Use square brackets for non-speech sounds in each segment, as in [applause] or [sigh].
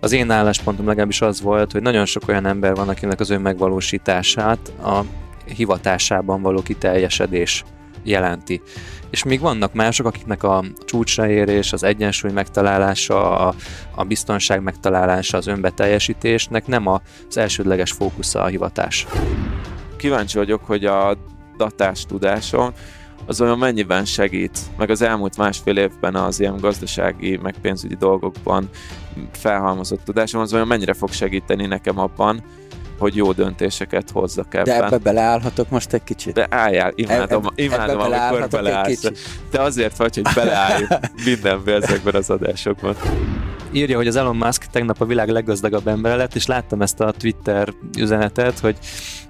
Az én álláspontom legalábbis az volt, hogy nagyon sok olyan ember van, akinek az önmegvalósítását a hivatásában való kiteljesedés jelenti. És még vannak mások, akiknek a csúcsra érés, az egyensúly megtalálása, a, a biztonság megtalálása, az önbeteljesítésnek nem az elsődleges fókusza a hivatás. Kíváncsi vagyok, hogy a datás tudásom az olyan mennyiben segít, meg az elmúlt másfél évben az ilyen gazdasági, meg pénzügyi dolgokban felhalmozott tudásom, az olyan mennyire fog segíteni nekem abban, hogy jó döntéseket hozzak ebben. De ebbe beleállhatok most egy kicsit? De álljál, imádom, e, imádom ebbe amikor beleállsz. Te azért vagy, hogy beleállj mindenbe ezekben az adásokban. Írja, hogy az Elon Musk tegnap a világ leggazdagabb ember lett, és láttam ezt a Twitter üzenetet, hogy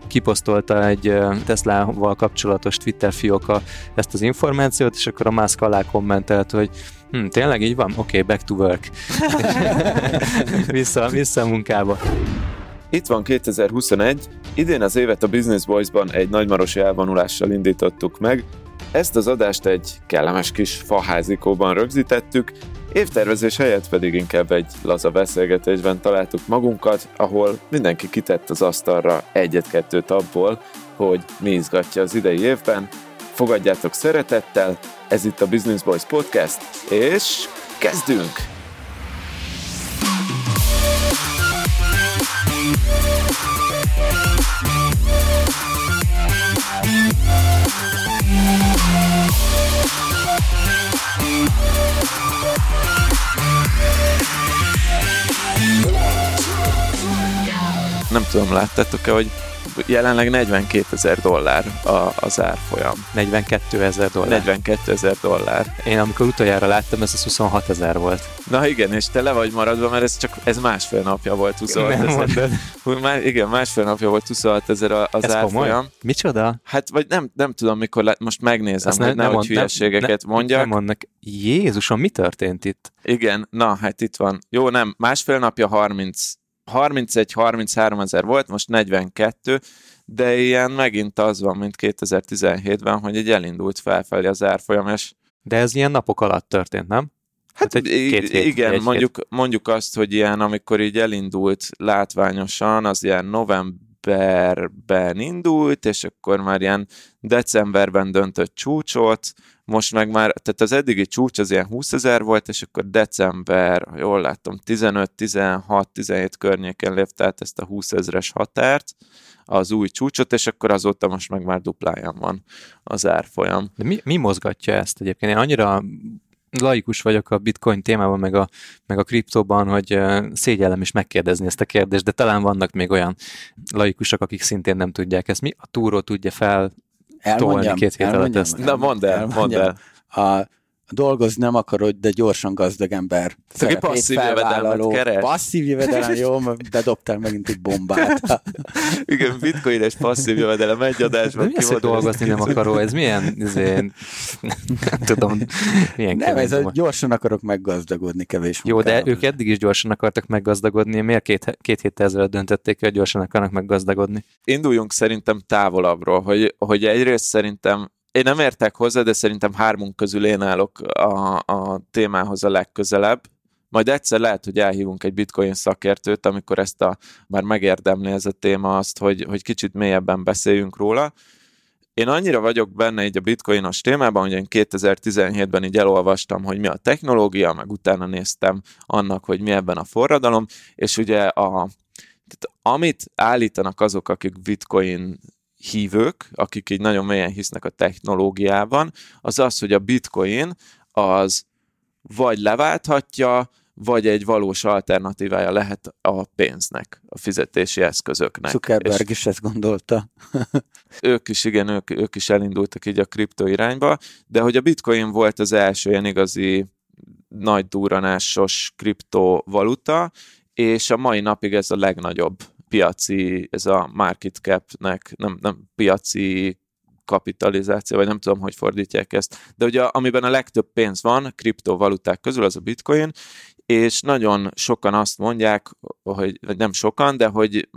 kiposztolta egy Tesla-val kapcsolatos Twitter fióka ezt az információt, és akkor a Musk alá kommentelt, hogy hm, tényleg így van? Oké, okay, back to work. [laughs] [laughs] vissza, vissza a munkába. Itt van 2021, idén az évet a Business Boys-ban egy nagymarosi elvonulással indítottuk meg, ezt az adást egy kellemes kis faházikóban rögzítettük, évtervezés helyett pedig inkább egy laza beszélgetésben találtuk magunkat, ahol mindenki kitett az asztalra egyet-kettőt abból, hogy mi izgatja az idei évben. Fogadjátok szeretettel, ez itt a Business Boys Podcast, és kezdünk! Nem tudom, láttátok-e, hogy jelenleg 42 ezer dollár a, az árfolyam. 42 ezer dollár? 42 ezer dollár. Én amikor utoljára láttam, ez az 26 ezer volt. Na igen, és te le vagy maradva, mert ez csak ez másfél napja volt 26 ezer. Már, igen, másfél napja volt 26 ezer az ez árfolyam. Komoly? Micsoda? Hát vagy nem, nem tudom, mikor lát, most megnézem, Azt hogy ne, nehogy hülyeségeket ne, mondjak. Nem mondnak. Jézusom, mi történt itt? Igen, na, hát itt van. Jó, nem, másfél napja 30 31-33 ezer volt, most 42, de ilyen megint az van, mint 2017-ben, hogy egy elindult felfelé az árfolyam, és... De ez ilyen napok alatt történt, nem? Hát, hát egy, két hét, igen, egy mondjuk, hét. mondjuk azt, hogy ilyen, amikor így elindult látványosan, az ilyen novemberben indult, és akkor már ilyen decemberben döntött csúcsot, most meg már, tehát az eddigi csúcs az ilyen 20 ezer volt, és akkor december, jól láttam, 15, 16, 17 környéken lépte át ezt a 20 ezeres határt, az új csúcsot, és akkor azóta most meg már dupláján van az árfolyam. De mi, mi mozgatja ezt egyébként? Én annyira laikus vagyok a bitcoin témában, meg a, meg a kriptóban, hogy szégyellem is megkérdezni ezt a kérdést, de talán vannak még olyan laikusok, akik szintén nem tudják ezt. Mi a túró tudja fel elmondjam, két hét alatt ezt. Na mondd el, mondd el. A, dolgozni nem akarod, de gyorsan gazdag ember. Szóval passzív jövedelmet keres. Passzív jövedelem, jó, [laughs] bedobtál megint egy bombát. [laughs] Igen, bitcoin és passzív jövedelem egy adásban. De mi az, hogy dolgozni nem akaró? Ez milyen, ezért, nem [laughs] tudom, milyen Nem, ez a gyorsan akarok meggazdagodni kevés Jó, de ők eddig is gyorsan akartak meggazdagodni. Miért két, két héttel ezelőtt döntötték, hogy gyorsan akarnak meggazdagodni? Induljunk szerintem távolabbról, hogy, hogy egyrészt szerintem én nem értek hozzá, de szerintem hármunk közül én állok a, a témához a legközelebb. Majd egyszer lehet, hogy elhívunk egy bitcoin szakértőt, amikor ezt a, már megérdemli ez a téma azt, hogy, hogy kicsit mélyebben beszéljünk róla. Én annyira vagyok benne így a bitcoinos témában, hogy én 2017-ben így elolvastam, hogy mi a technológia, meg utána néztem annak, hogy mi ebben a forradalom, és ugye a, tehát amit állítanak azok, akik bitcoin hívők, akik így nagyon mélyen hisznek a technológiában, az az, hogy a bitcoin az vagy leválthatja, vagy egy valós alternatívája lehet a pénznek, a fizetési eszközöknek. Zuckerberg és is ezt gondolta. [laughs] ők is, igen, ők, ők is elindultak így a kripto irányba, de hogy a bitcoin volt az első ilyen igazi nagy duranásos kriptovaluta, és a mai napig ez a legnagyobb piaci, ez a market capnek, nem, nem piaci kapitalizáció, vagy nem tudom, hogy fordítják ezt, de ugye amiben a legtöbb pénz van kriptovaluták közül, az a bitcoin, és nagyon sokan azt mondják, hogy vagy nem sokan, de hogy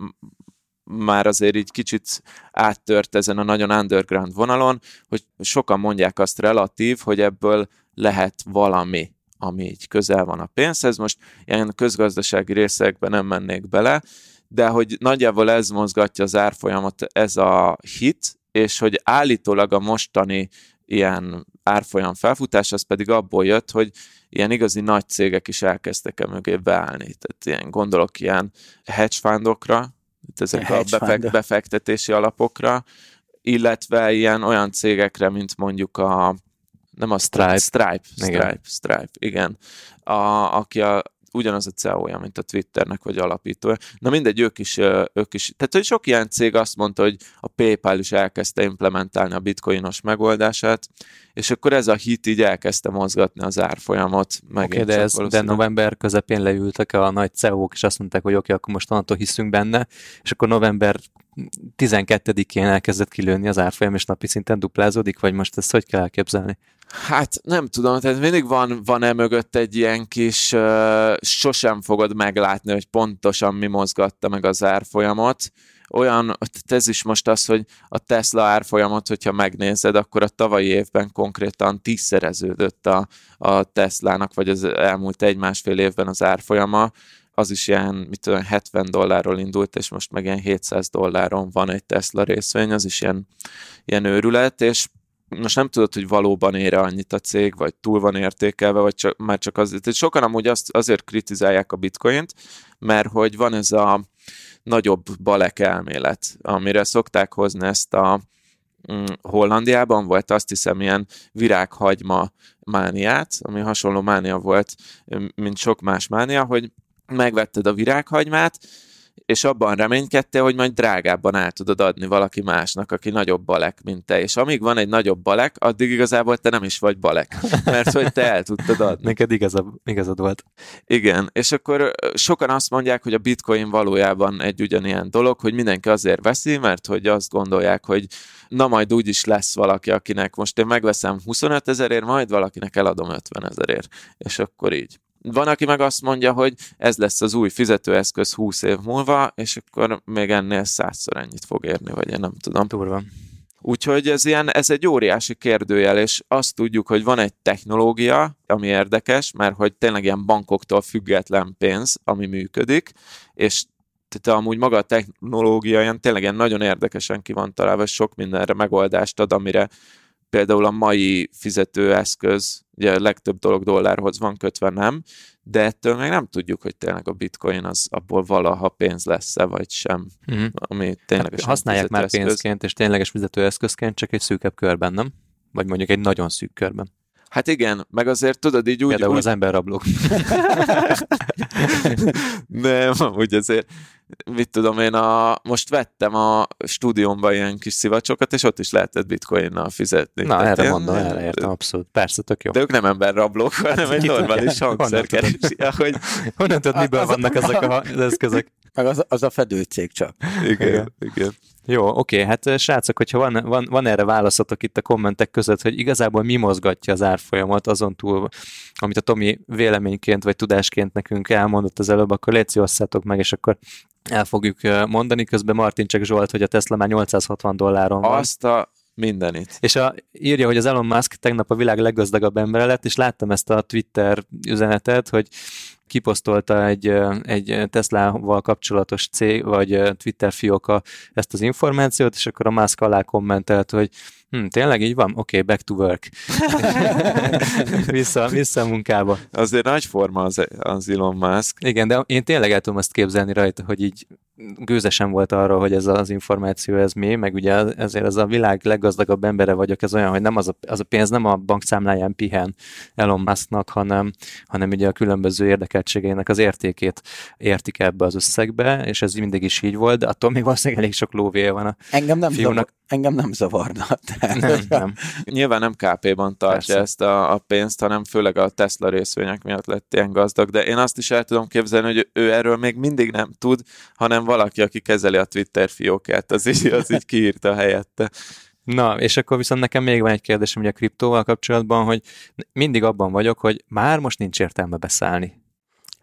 már azért így kicsit áttört ezen a nagyon underground vonalon, hogy sokan mondják azt relatív, hogy ebből lehet valami ami így közel van a pénzhez. Most ilyen közgazdasági részekben nem mennék bele, de hogy nagyjából ez mozgatja az árfolyamot, ez a hit, és hogy állítólag a mostani ilyen árfolyam felfutás, az pedig abból jött, hogy ilyen igazi nagy cégek is elkezdtek e mögé beállni. Tehát ilyen gondolok ilyen hedge fundokra, ezek a, a befek, befektetési alapokra, illetve ilyen olyan cégekre, mint mondjuk a nem a Stripe, Stripe, Stripe, igen. Stripe, igen. A, aki a, ugyanaz a CEO-ja, mint a Twitternek, vagy alapítója. Na mindegy, ők is, ők is. Tehát, hogy sok ilyen cég azt mondta, hogy a PayPal is elkezdte implementálni a bitcoinos megoldását, és akkor ez a hit így elkezdte mozgatni az árfolyamot. Oké, okay, de, ez, de november közepén leültek a nagy CEO-k, és azt mondták, hogy oké, okay, akkor most onnantól hiszünk benne, és akkor november 12-én elkezdett kilőni az árfolyam, és napi szinten duplázódik, vagy most ezt hogy kell elképzelni? Hát nem tudom, tehát mindig van, van-e mögött egy ilyen kis, uh, sosem fogod meglátni, hogy pontosan mi mozgatta meg az árfolyamot. Olyan, ez is most az, hogy a Tesla árfolyamot, hogyha megnézed, akkor a tavalyi évben konkrétan tízszereződött a, a Teslának, vagy az elmúlt egy-másfél évben az árfolyama, az is ilyen, mit tudom, 70 dollárról indult, és most meg ilyen 700 dolláron van egy Tesla részvény, az is ilyen, ilyen őrület, és most nem tudod, hogy valóban ére annyit a cég, vagy túl van értékelve, vagy csak, már csak azért. Sokan amúgy azt, azért kritizálják a bitcoint, mert hogy van ez a nagyobb balek elmélet, amire szokták hozni ezt a mm, Hollandiában volt azt hiszem ilyen virághagyma mániát, ami hasonló mánia volt, mint sok más mánia, hogy megvetted a virághagymát, és abban reménykedtél, hogy majd drágábban át tudod adni valaki másnak, aki nagyobb balek, mint te. És amíg van egy nagyobb balek, addig igazából te nem is vagy balek, mert hogy te el tudtad adni. Neked igazad, igazad volt. Igen, és akkor sokan azt mondják, hogy a bitcoin valójában egy ugyanilyen dolog, hogy mindenki azért veszi, mert hogy azt gondolják, hogy na majd úgy is lesz valaki, akinek most én megveszem 25 ezerért, majd valakinek eladom 50 ezerért. És akkor így. Van, aki meg azt mondja, hogy ez lesz az új fizetőeszköz 20 év múlva, és akkor még ennél százszor ennyit fog érni, vagy én nem tudom. Turva. Úgyhogy ez, ilyen, ez egy óriási kérdőjel, és azt tudjuk, hogy van egy technológia, ami érdekes, mert hogy tényleg ilyen bankoktól független pénz, ami működik, és tehát amúgy maga a technológia ilyen tényleg ilyen nagyon érdekesen ki van találva, sok mindenre megoldást ad, amire például a mai fizetőeszköz, ugye a legtöbb dolog dollárhoz van kötve, nem, de ettől még nem tudjuk, hogy tényleg a bitcoin az abból valaha pénz lesz-e, vagy sem, mm-hmm. ami tényleg hát Használják már pénzként és tényleges fizetőeszközként, csak egy szűkebb körben, nem? Vagy mondjuk egy nagyon szűk körben. Hát igen, meg azért tudod így úgy... Például úgy... az emberrablók. [laughs] Nem, úgy azért mit tudom én, a, most vettem a stúdiómba ilyen kis szivacsokat, és ott is lehetett bitcoinnal fizetni. Na, Tehát erre mondom, erre értem, abszolút. Persze, tök jó. De ők nem emberrablók, hanem egy normális hangszerkereső. Hogy... Honnan tudod, miből vannak ezek az eszközök? Meg az, az a fedőcég csak. Igen, igen. igen. Jó, oké, hát srácok, hogyha van, van, van erre válaszotok itt a kommentek között, hogy igazából mi mozgatja az árfolyamat azon túl, amit a Tomi véleményként vagy tudásként nekünk elmondott az előbb, akkor légy osszátok meg, és akkor el fogjuk mondani. Közben Martin csak Zsolt, hogy a Tesla már 860 dolláron van. Azt a mindenit. És a, írja, hogy az Elon Musk tegnap a világ leggazdagabb embere lett, és láttam ezt a Twitter üzenetet, hogy kiposztolta egy, egy Tesla-val kapcsolatos cég, vagy Twitter fióka ezt az információt, és akkor a Musk alá kommentelt, hogy hm, tényleg így van? Oké, okay, back to work. [laughs] vissza, vissza a munkába. Azért nagy forma az, az Elon Musk. Igen, de én tényleg el tudom azt képzelni rajta, hogy így gőzesen volt arról, hogy ez az információ ez mi, meg ugye ezért ez a világ leggazdagabb embere vagyok, ez olyan, hogy nem az a, az a pénz nem a bankszámláján pihen Elon Musknak, hanem, hanem ugye a különböző érdekeltségeinek az értékét értik ebbe az összegbe, és ez mindig is így volt, de attól még valószínűleg elég sok lóvé van a engem nem fiúnak. Zavar, engem nem zavarna. Nem, nem. Nyilván nem KP-ban tartja Persze. ezt a, a pénzt, hanem főleg a Tesla részvények miatt lett ilyen gazdag, de én azt is el tudom képzelni, hogy ő erről még mindig nem tud, hanem hanem valaki, aki kezeli a Twitter fiókát, az így, az így kiírta helyette. Na, és akkor viszont nekem még van egy kérdésem ugye a kriptóval kapcsolatban, hogy mindig abban vagyok, hogy már most nincs értelme beszállni.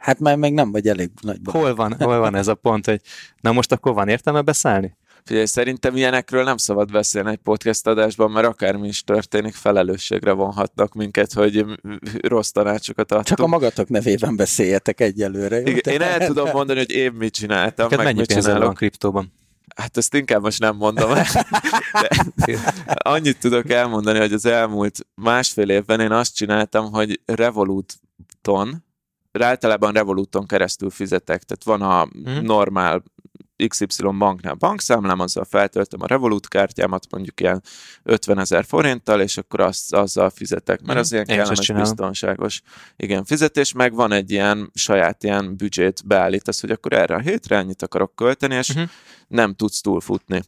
Hát már még nem vagy elég nagy Hol van, hol van ez a pont, hogy na most akkor van értelme beszállni? Figyelj, szerintem ilyenekről nem szabad beszélni egy podcast adásban, mert akármi is történik, felelősségre vonhatnak minket, hogy rossz tanácsokat adtunk. Csak a magatok nevében beszéljetek egyelőre. Jó? Igen, én el tudom mondani, hogy én mit csináltam, Neked meg mennyi mit pénzed van csinálok. kriptóban? Hát ezt inkább most nem mondom. [laughs] De annyit tudok elmondani, hogy az elmúlt másfél évben én azt csináltam, hogy Revoluton, általában Revoluton keresztül fizetek, tehát van a Mhm. normál XY banknál bankszámlám, azzal feltöltöm a Revolut kártyámat mondjuk ilyen 50 ezer forinttal, és akkor azt, azzal fizetek, mert Mhm. az ilyen Én kellemes, biztonságos igen, fizetés, meg van egy ilyen saját ilyen büdzsét beállítasz, hogy akkor erre a hétre ennyit akarok költeni, és Mhm. nem tudsz túlfutni.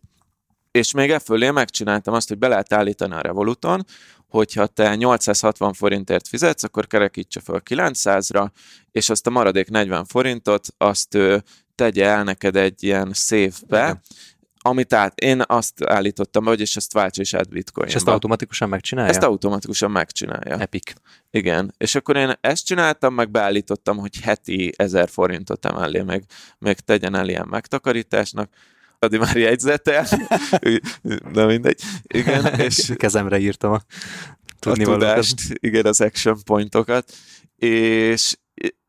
És még e fölé megcsináltam azt, hogy be lehet állítani a Revoluton, hogyha te 860 forintért fizetsz, akkor kerekítse föl 900-ra, és azt a maradék 40 forintot, azt ő, tegye el neked egy ilyen széfbe, Igen. amit át, én azt állítottam hogy és ezt váltsa is át bitcoinba. És ezt automatikusan megcsinálja? ezt automatikusan megcsinálja. Epic. Igen, és akkor én ezt csináltam, meg beállítottam, hogy heti 1000 forintot emellé még, még tegyen el ilyen megtakarításnak. Adi már jegyzetel, [laughs] na mindegy. Igen, és [laughs] Kezemre írtam a a tudnivalókat. tudást, igen, az action pointokat, és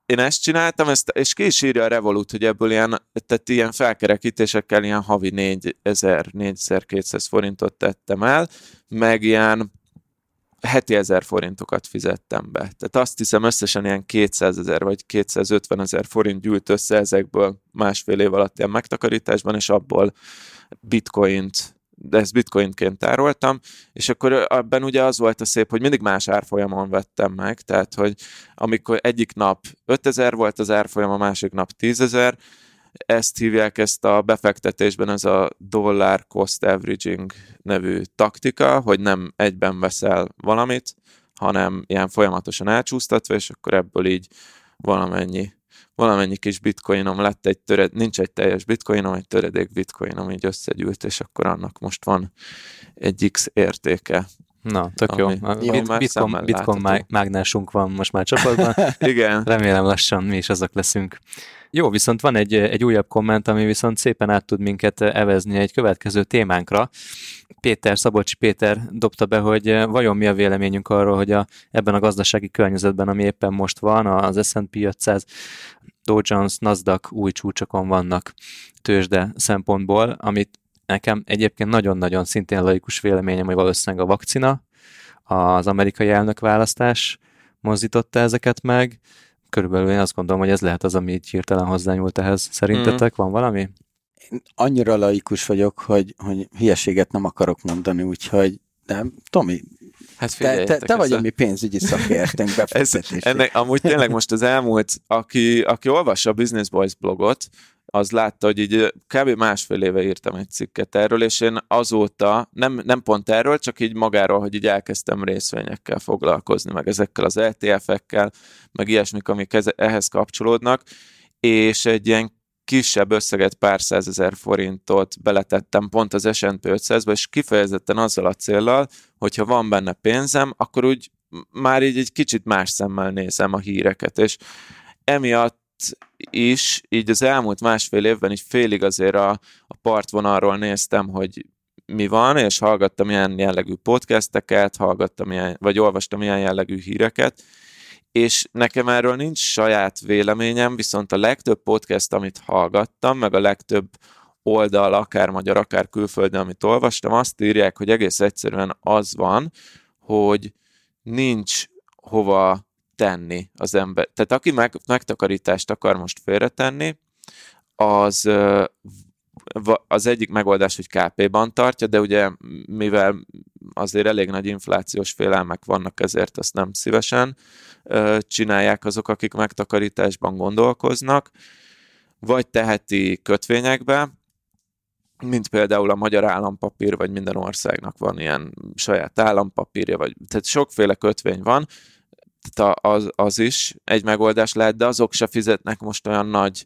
én ezt csináltam, ezt, és ki is írja a Revolut, hogy ebből ilyen, tehát ilyen felkerekítésekkel ilyen havi 4000-4200 forintot tettem el, meg ilyen heti 1000 forintokat fizettem be. Tehát azt hiszem összesen ilyen 200 ezer vagy 250 ezer forint gyűlt össze ezekből másfél év alatt ilyen megtakarításban, és abból bitcoint de ezt bitcoinként tároltam, és akkor abban ugye az volt a szép, hogy mindig más árfolyamon vettem meg, tehát hogy amikor egyik nap 5000 volt az árfolyam, a másik nap 10.000, ezt hívják ezt a befektetésben, ez a dollar cost averaging nevű taktika, hogy nem egyben veszel valamit, hanem ilyen folyamatosan elcsúsztatva, és akkor ebből így valamennyi valamennyi kis bitcoinom lett egy töred, nincs egy teljes bitcoinom, egy töredék bitcoinom így összegyűlt, és akkor annak most van egy X értéke. Na, tök jó. Ami- jó, már Bitcoin, Bitcoin mágnásunk van most már csapatban. [laughs] Igen, Remélem lassan mi is azok leszünk. Jó, viszont van egy, egy újabb komment, ami viszont szépen át tud minket evezni egy következő témánkra. Péter, Szabolcsi Péter dobta be, hogy vajon mi a véleményünk arról, hogy a, ebben a gazdasági környezetben, ami éppen most van, az S&P 500, Dow Jones, Nasdaq új csúcsokon vannak tőzsde szempontból, amit nekem egyébként nagyon-nagyon szintén laikus véleményem, hogy valószínűleg a vakcina, az amerikai elnökválasztás mozdította ezeket meg, körülbelül én azt gondolom, hogy ez lehet az, ami így hirtelen hozzányúlt ehhez. Szerintetek van valami? Én annyira laikus vagyok, hogy, hogy hülyeséget nem akarok mondani, úgyhogy nem. Tomi, hát te, te, te vagy a mi pénzügyi szakértőnk [laughs] ez, befektetési. ennek, amúgy tényleg most az elmúlt, aki, aki olvassa a Business Boys blogot, az látta, hogy így kb. másfél éve írtam egy cikket erről, és én azóta, nem, nem pont erről, csak így magáról, hogy így elkezdtem részvényekkel foglalkozni, meg ezekkel az ETF-ekkel, meg ilyesmik, amik ez, ehhez kapcsolódnak, és egy ilyen kisebb összeget, pár százezer forintot beletettem pont az S&P 500-ba, és kifejezetten azzal a céllal, hogyha van benne pénzem, akkor úgy már így egy kicsit más szemmel nézem a híreket, és emiatt is, így az elmúlt másfél évben így félig azért a, a partvonalról néztem, hogy mi van, és hallgattam ilyen jellegű podcasteket, hallgattam ilyen, vagy olvastam ilyen jellegű híreket, és nekem erről nincs saját véleményem, viszont a legtöbb podcast, amit hallgattam, meg a legtöbb oldal, akár magyar, akár külföldön, amit olvastam, azt írják, hogy egész egyszerűen az van, hogy nincs hova tenni az ember. Tehát aki meg, megtakarítást akar most félretenni, az az egyik megoldás, hogy KP-ban tartja, de ugye mivel azért elég nagy inflációs félelmek vannak, ezért azt nem szívesen csinálják azok, akik megtakarításban gondolkoznak, vagy teheti kötvényekbe, mint például a magyar állampapír, vagy minden országnak van ilyen saját állampapírja, vagy tehát sokféle kötvény van, tehát az, az is egy megoldás lehet, de azok se fizetnek most olyan nagy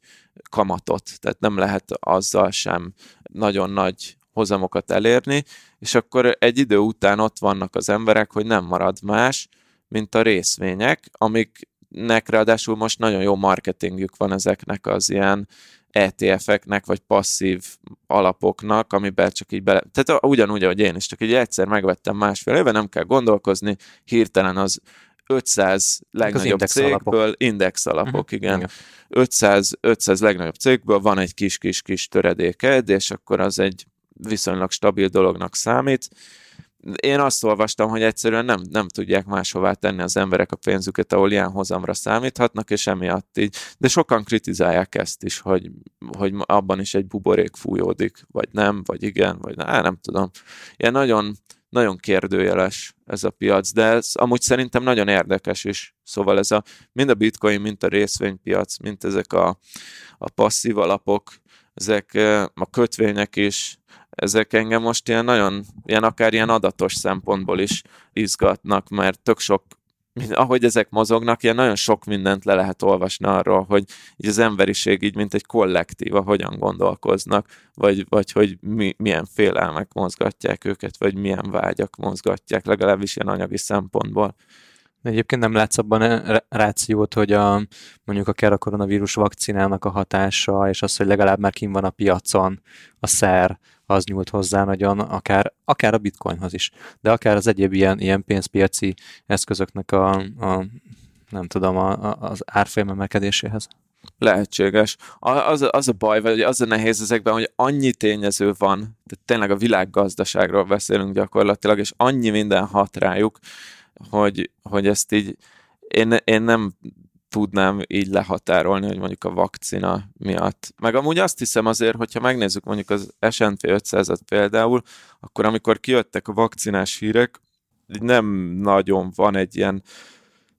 kamatot, tehát nem lehet azzal sem nagyon nagy hozamokat elérni, és akkor egy idő után ott vannak az emberek, hogy nem marad más, mint a részvények, amiknek ráadásul most nagyon jó marketingjük van ezeknek az ilyen ETF-eknek, vagy passzív alapoknak, amiben csak így bele... Tehát ugyanúgy, ahogy én is, csak így egyszer megvettem másfél éve, nem kell gondolkozni, hirtelen az 500 legnagyobb index cégből, alapok. index alapok, Mhm, igen. igen. 500, 500 legnagyobb cégből van egy kis-kis-kis töredéked, és akkor az egy viszonylag stabil dolognak számít. Én azt olvastam, hogy egyszerűen nem, nem tudják máshová tenni az emberek a pénzüket, ahol ilyen hozamra számíthatnak, és emiatt így. De sokan kritizálják ezt is, hogy, hogy abban is egy buborék fújódik, vagy nem, vagy igen, vagy nem, nem tudom. Ilyen nagyon, nagyon kérdőjeles ez a piac, de ez amúgy szerintem nagyon érdekes is. Szóval ez a, mind a bitcoin, mind a részvénypiac, mint ezek a, a passzív alapok, ezek eh, a kötvények is, ezek engem most ilyen nagyon, ilyen akár ilyen adatos szempontból is izgatnak, mert tök sok, ahogy ezek mozognak, ilyen nagyon sok mindent le lehet olvasni arról, hogy így az emberiség így, mint egy kollektíva, hogyan gondolkoznak, vagy, vagy hogy mi, milyen félelmek mozgatják őket, vagy milyen vágyak mozgatják, legalábbis ilyen anyagi szempontból. De egyébként nem látsz abban re- rációt, hogy a, mondjuk akár a koronavírus vakcinának a hatása, és az, hogy legalább már kim van a piacon a szer, az nyúlt hozzá nagyon, akár, akár a bitcoinhoz is, de akár az egyéb ilyen, ilyen pénzpiaci eszközöknek a, a nem tudom, a, a, az árfolyam emelkedéséhez. Lehetséges. Az, az a baj, vagy az a nehéz ezekben, hogy annyi tényező van, tehát tényleg a világgazdaságról beszélünk gyakorlatilag, és annyi minden hat rájuk, hogy, hogy ezt így én, én nem tudnám így lehatárolni, hogy mondjuk a vakcina miatt. Meg amúgy azt hiszem azért, hogyha megnézzük mondjuk az S&P 500-at például, akkor amikor kijöttek a vakcinás hírek, nem nagyon van egy ilyen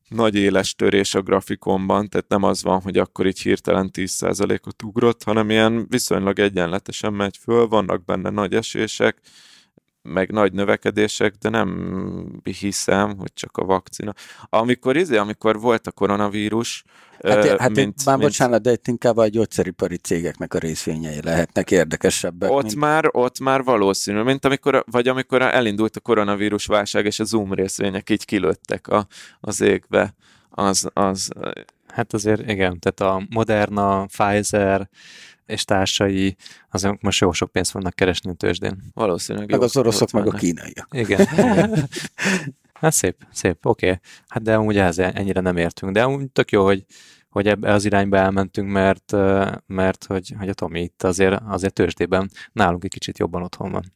nagy éles törés a grafikonban, tehát nem az van, hogy akkor így hirtelen 10%-ot ugrott, hanem ilyen viszonylag egyenletesen megy föl, vannak benne nagy esések, meg nagy növekedések, de nem hiszem, hogy csak a vakcina. Amikor izé, amikor volt a koronavírus, Hát, ö, hát mint, már bocsánat, de itt inkább a gyógyszeripari cégeknek a részvényei lehetnek érdekesebbek. ott mint... már, ott már valószínű, mint amikor, vagy amikor elindult a koronavírus válság, és a Zoom részvények így kilőttek a, az égbe. Az, az, Hát azért igen, tehát a Moderna, Pfizer és társai, azok most jó sok pénzt fognak keresni a tőzsdén. valószínűleg Meg az oroszok, meg a kínaiak. Igen. igen. [laughs] Hát szép, szép, oké. Okay. Hát de amúgy ehhez ennyire nem értünk. De amúgy tök jó, hogy, hogy ebbe az irányba elmentünk, mert, mert hogy, hogy a Tomi itt azért, azért tőzsdében nálunk egy kicsit jobban otthon van.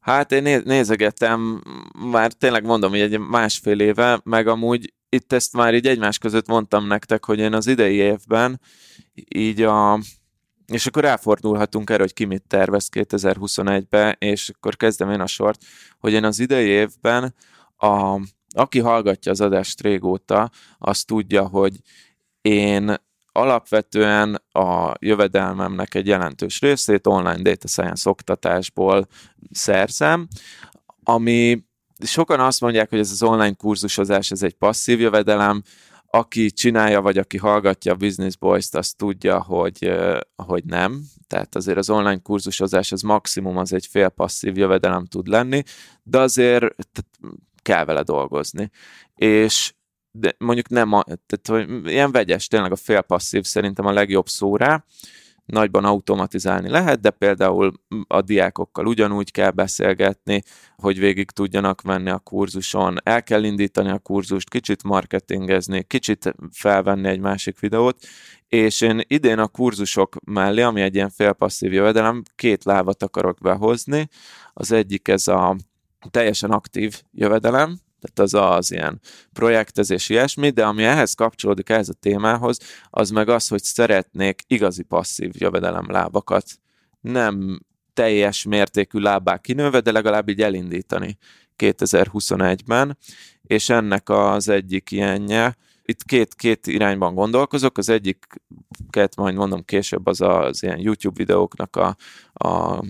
Hát én né- nézegetem, már tényleg mondom, hogy egy másfél éve, meg amúgy itt ezt már így egymás között mondtam nektek, hogy én az idei évben így a... És akkor elfordulhatunk erre, hogy ki mit tervez 2021-be, és akkor kezdem én a sort, hogy én az idei évben, a, aki hallgatja az adást régóta, az tudja, hogy én alapvetően a jövedelmemnek egy jelentős részét online data science oktatásból szerzem, ami sokan azt mondják, hogy ez az online kurzusozás, ez egy passzív jövedelem, aki csinálja, vagy aki hallgatja a Business Boys-t, azt tudja, hogy, hogy nem. Tehát azért az online kurzusozás az maximum az egy fél passzív jövedelem tud lenni, de azért kell vele dolgozni. És de mondjuk nem, a, tehát hogy ilyen vegyes, tényleg a fél passzív szerintem a legjobb szó rá, nagyban automatizálni lehet, de például a diákokkal ugyanúgy kell beszélgetni, hogy végig tudjanak menni a kurzuson, el kell indítani a kurzust, kicsit marketingezni, kicsit felvenni egy másik videót, és én idén a kurzusok mellé, ami egy ilyen félpasszív jövedelem, két lábat akarok behozni. Az egyik ez a teljesen aktív jövedelem, tehát az az ilyen projektezés, ilyesmi, de ami ehhez kapcsolódik, ehhez a témához, az meg az, hogy szeretnék igazi passzív jövedelem lábakat. Nem teljes mértékű lábbá kinőve, de legalább így elindítani 2021-ben, és ennek az egyik ilyenje, itt két, két irányban gondolkozok, az egyiket majd mondom később, az az ilyen YouTube videóknak a, a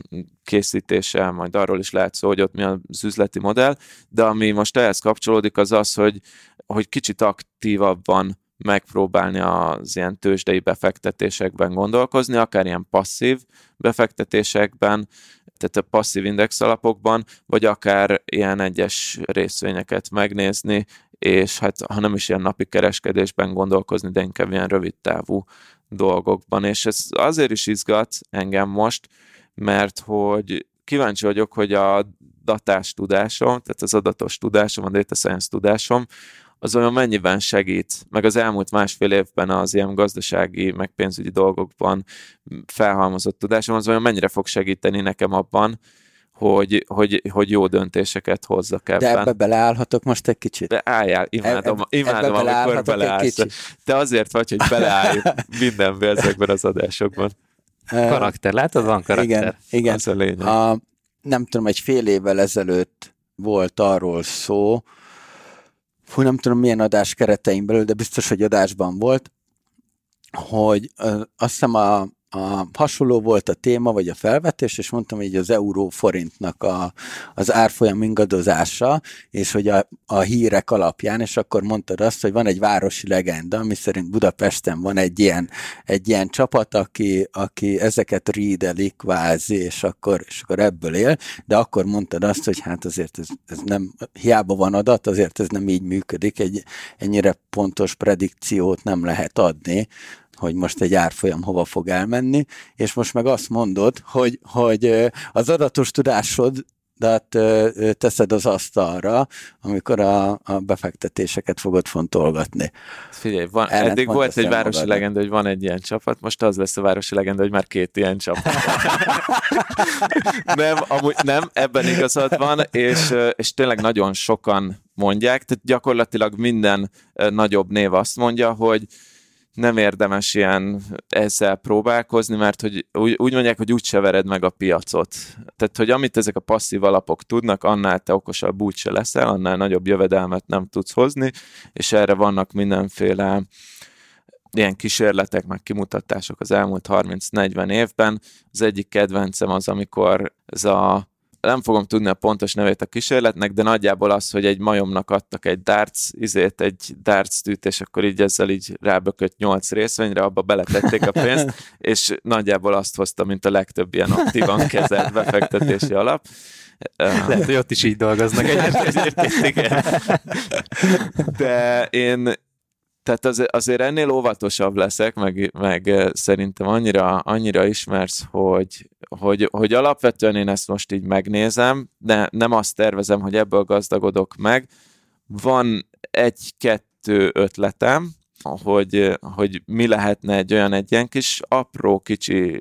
készítése, majd arról is lehet szó, hogy ott mi az üzleti modell, de ami most ehhez kapcsolódik, az az, hogy, hogy kicsit aktívabban megpróbálni az ilyen tőzsdei befektetésekben gondolkozni, akár ilyen passzív befektetésekben, tehát a passzív index alapokban, vagy akár ilyen egyes részvényeket megnézni, és hát ha nem is ilyen napi kereskedésben gondolkozni, de inkább ilyen rövid távú dolgokban. És ez azért is izgat engem most, mert hogy kíváncsi vagyok, hogy a datás tudásom, tehát az adatos tudásom, a data science tudásom, az olyan mennyiben segít, meg az elmúlt másfél évben az ilyen gazdasági, meg pénzügyi dolgokban felhalmozott tudásom, az olyan mennyire fog segíteni nekem abban, hogy, hogy, hogy jó döntéseket hozzak ebben. De ebbe beleállhatok most egy kicsit? De álljál, imádom, e, imádom amikor beleállsz. Te azért vagy, hogy beleállj mindenbe ezekben az adásokban. Karakter, látod, van karakter. Igen, igen. Az a lényeg. A, nem tudom, egy fél évvel ezelőtt volt arról szó, fú, nem tudom milyen adás keretein belül, de biztos, hogy adásban volt, hogy ö, azt hiszem a, a hasonló volt a téma, vagy a felvetés, és mondtam, hogy az euró forintnak a, az árfolyam ingadozása, és hogy a, a hírek alapján, és akkor mondtad azt, hogy van egy városi legenda, ami szerint Budapesten van egy ilyen, egy ilyen csapat, aki, aki ezeket rídeli kvázi, és akkor, és akkor ebből él, de akkor mondtad azt, hogy hát azért ez, ez nem, hiába van adat, azért ez nem így működik, egy ennyire pontos predikciót nem lehet adni, hogy most egy árfolyam hova fog elmenni, és most meg azt mondod, hogy, hogy az adatos tudásod hát teszed az asztalra, amikor a, a befektetéseket fogod fontolgatni. Figyelj, van, eddig volt egy városi magad. legenda, hogy van egy ilyen csapat, most az lesz a városi legenda, hogy már két ilyen csapat. [laughs] nem, amúgy nem, ebben igazad van, és, és tényleg nagyon sokan mondják, tehát gyakorlatilag minden nagyobb név azt mondja, hogy nem érdemes ilyen ezzel próbálkozni, mert hogy úgy, úgy mondják, hogy úgyse vered meg a piacot. Tehát, hogy amit ezek a passzív alapok tudnak, annál te okosabb úgyse leszel, annál nagyobb jövedelmet nem tudsz hozni, és erre vannak mindenféle ilyen kísérletek, meg kimutatások az elmúlt 30-40 évben. Az egyik kedvencem az, amikor ez a nem fogom tudni a pontos nevét a kísérletnek, de nagyjából az, hogy egy majomnak adtak egy darts, izét, egy darts tűt, és akkor így ezzel így rábökött nyolc részvényre, abba beletették a pénzt, [laughs] és nagyjából azt hozta, mint a legtöbb ilyen aktívan kezelt befektetési alap. Lehet, hogy ott is így dolgoznak egyébként, [laughs] De én, tehát az, azért ennél óvatosabb leszek, meg, meg szerintem annyira, annyira ismersz, hogy, hogy, hogy alapvetően én ezt most így megnézem, de nem azt tervezem, hogy ebből gazdagodok meg. Van egy-kettő ötletem, hogy, hogy mi lehetne egy olyan egy ilyen kis apró kicsi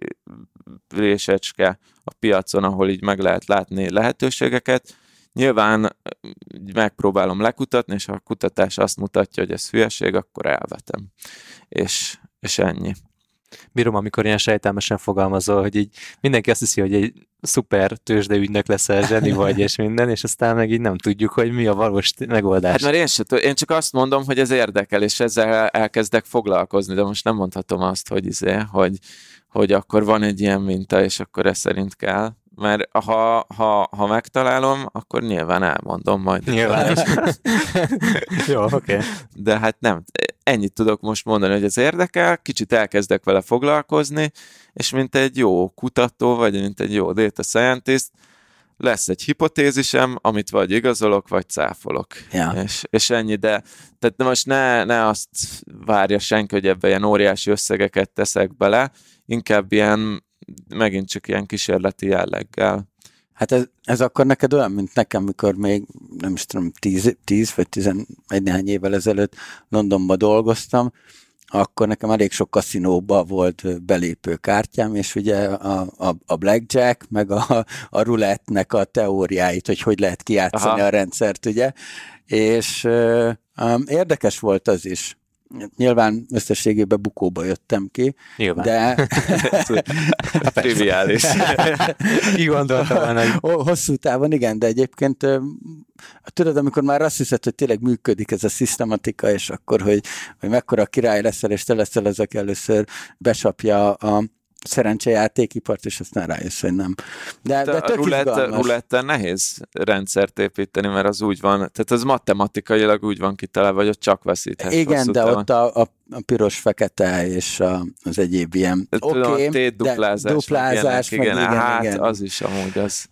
résecske a piacon, ahol így meg lehet látni lehetőségeket, Nyilván megpróbálom lekutatni, és ha a kutatás azt mutatja, hogy ez hülyeség, akkor elvetem. És, és ennyi. Bírom, amikor ilyen sejtelmesen fogalmazol, hogy így mindenki azt hiszi, hogy egy szuper tőzsdeügynök leszel, zseni vagy, és minden, és aztán meg így nem tudjuk, hogy mi a valós megoldás. Hát mert én, se, én csak azt mondom, hogy ez érdekel, és ezzel elkezdek foglalkozni, de most nem mondhatom azt, hogy, izé, hogy, hogy akkor van egy ilyen minta, és akkor ez szerint kell mert ha, ha, ha megtalálom, akkor nyilván elmondom majd. Nyilván. [laughs] Jó, oké. Okay. De hát nem, ennyit tudok most mondani, hogy ez érdekel, kicsit elkezdek vele foglalkozni, és mint egy jó kutató, vagy mint egy jó data scientist, lesz egy hipotézisem, amit vagy igazolok, vagy cáfolok. Ja. És, és ennyi, de tehát most ne, ne azt várja senki, hogy ebbe ilyen óriási összegeket teszek bele, inkább ilyen megint csak ilyen kísérleti jelleggel. Hát ez, ez akkor neked olyan, mint nekem, mikor még, nem is tudom, 10, 10 vagy 11 néhány évvel ezelőtt Londonban dolgoztam, akkor nekem elég sok kaszinóba volt belépő kártyám, és ugye a, a, a blackjack, meg a, a rulettnek a teóriáit, hogy hogy lehet kijátszani Aha. a rendszert, ugye, és um, érdekes volt az is, Nyilván összességében bukóba jöttem ki. Nyilván. De... Triviális. Ki gondoltam volna, hogy... Hosszú távon igen, de egyébként tudod, amikor már azt hiszed, hogy tényleg működik ez a szisztematika, és akkor, hogy, hogy mekkora király leszel, és te leszel az, aki először besapja a szerencsejátékipart, és aztán rájössz, hogy nem. De, de, de tök rulette, ruletten nehéz rendszert építeni, mert az úgy van, tehát az matematikailag úgy van kitalálva, hogy ott csak veszíthetsz. Igen, de ott a, a, a piros-fekete és a, az egyéb ilyen. Oké, okay, de duplázás, duplázás meg, igen, igen, hát igen. az is amúgy az.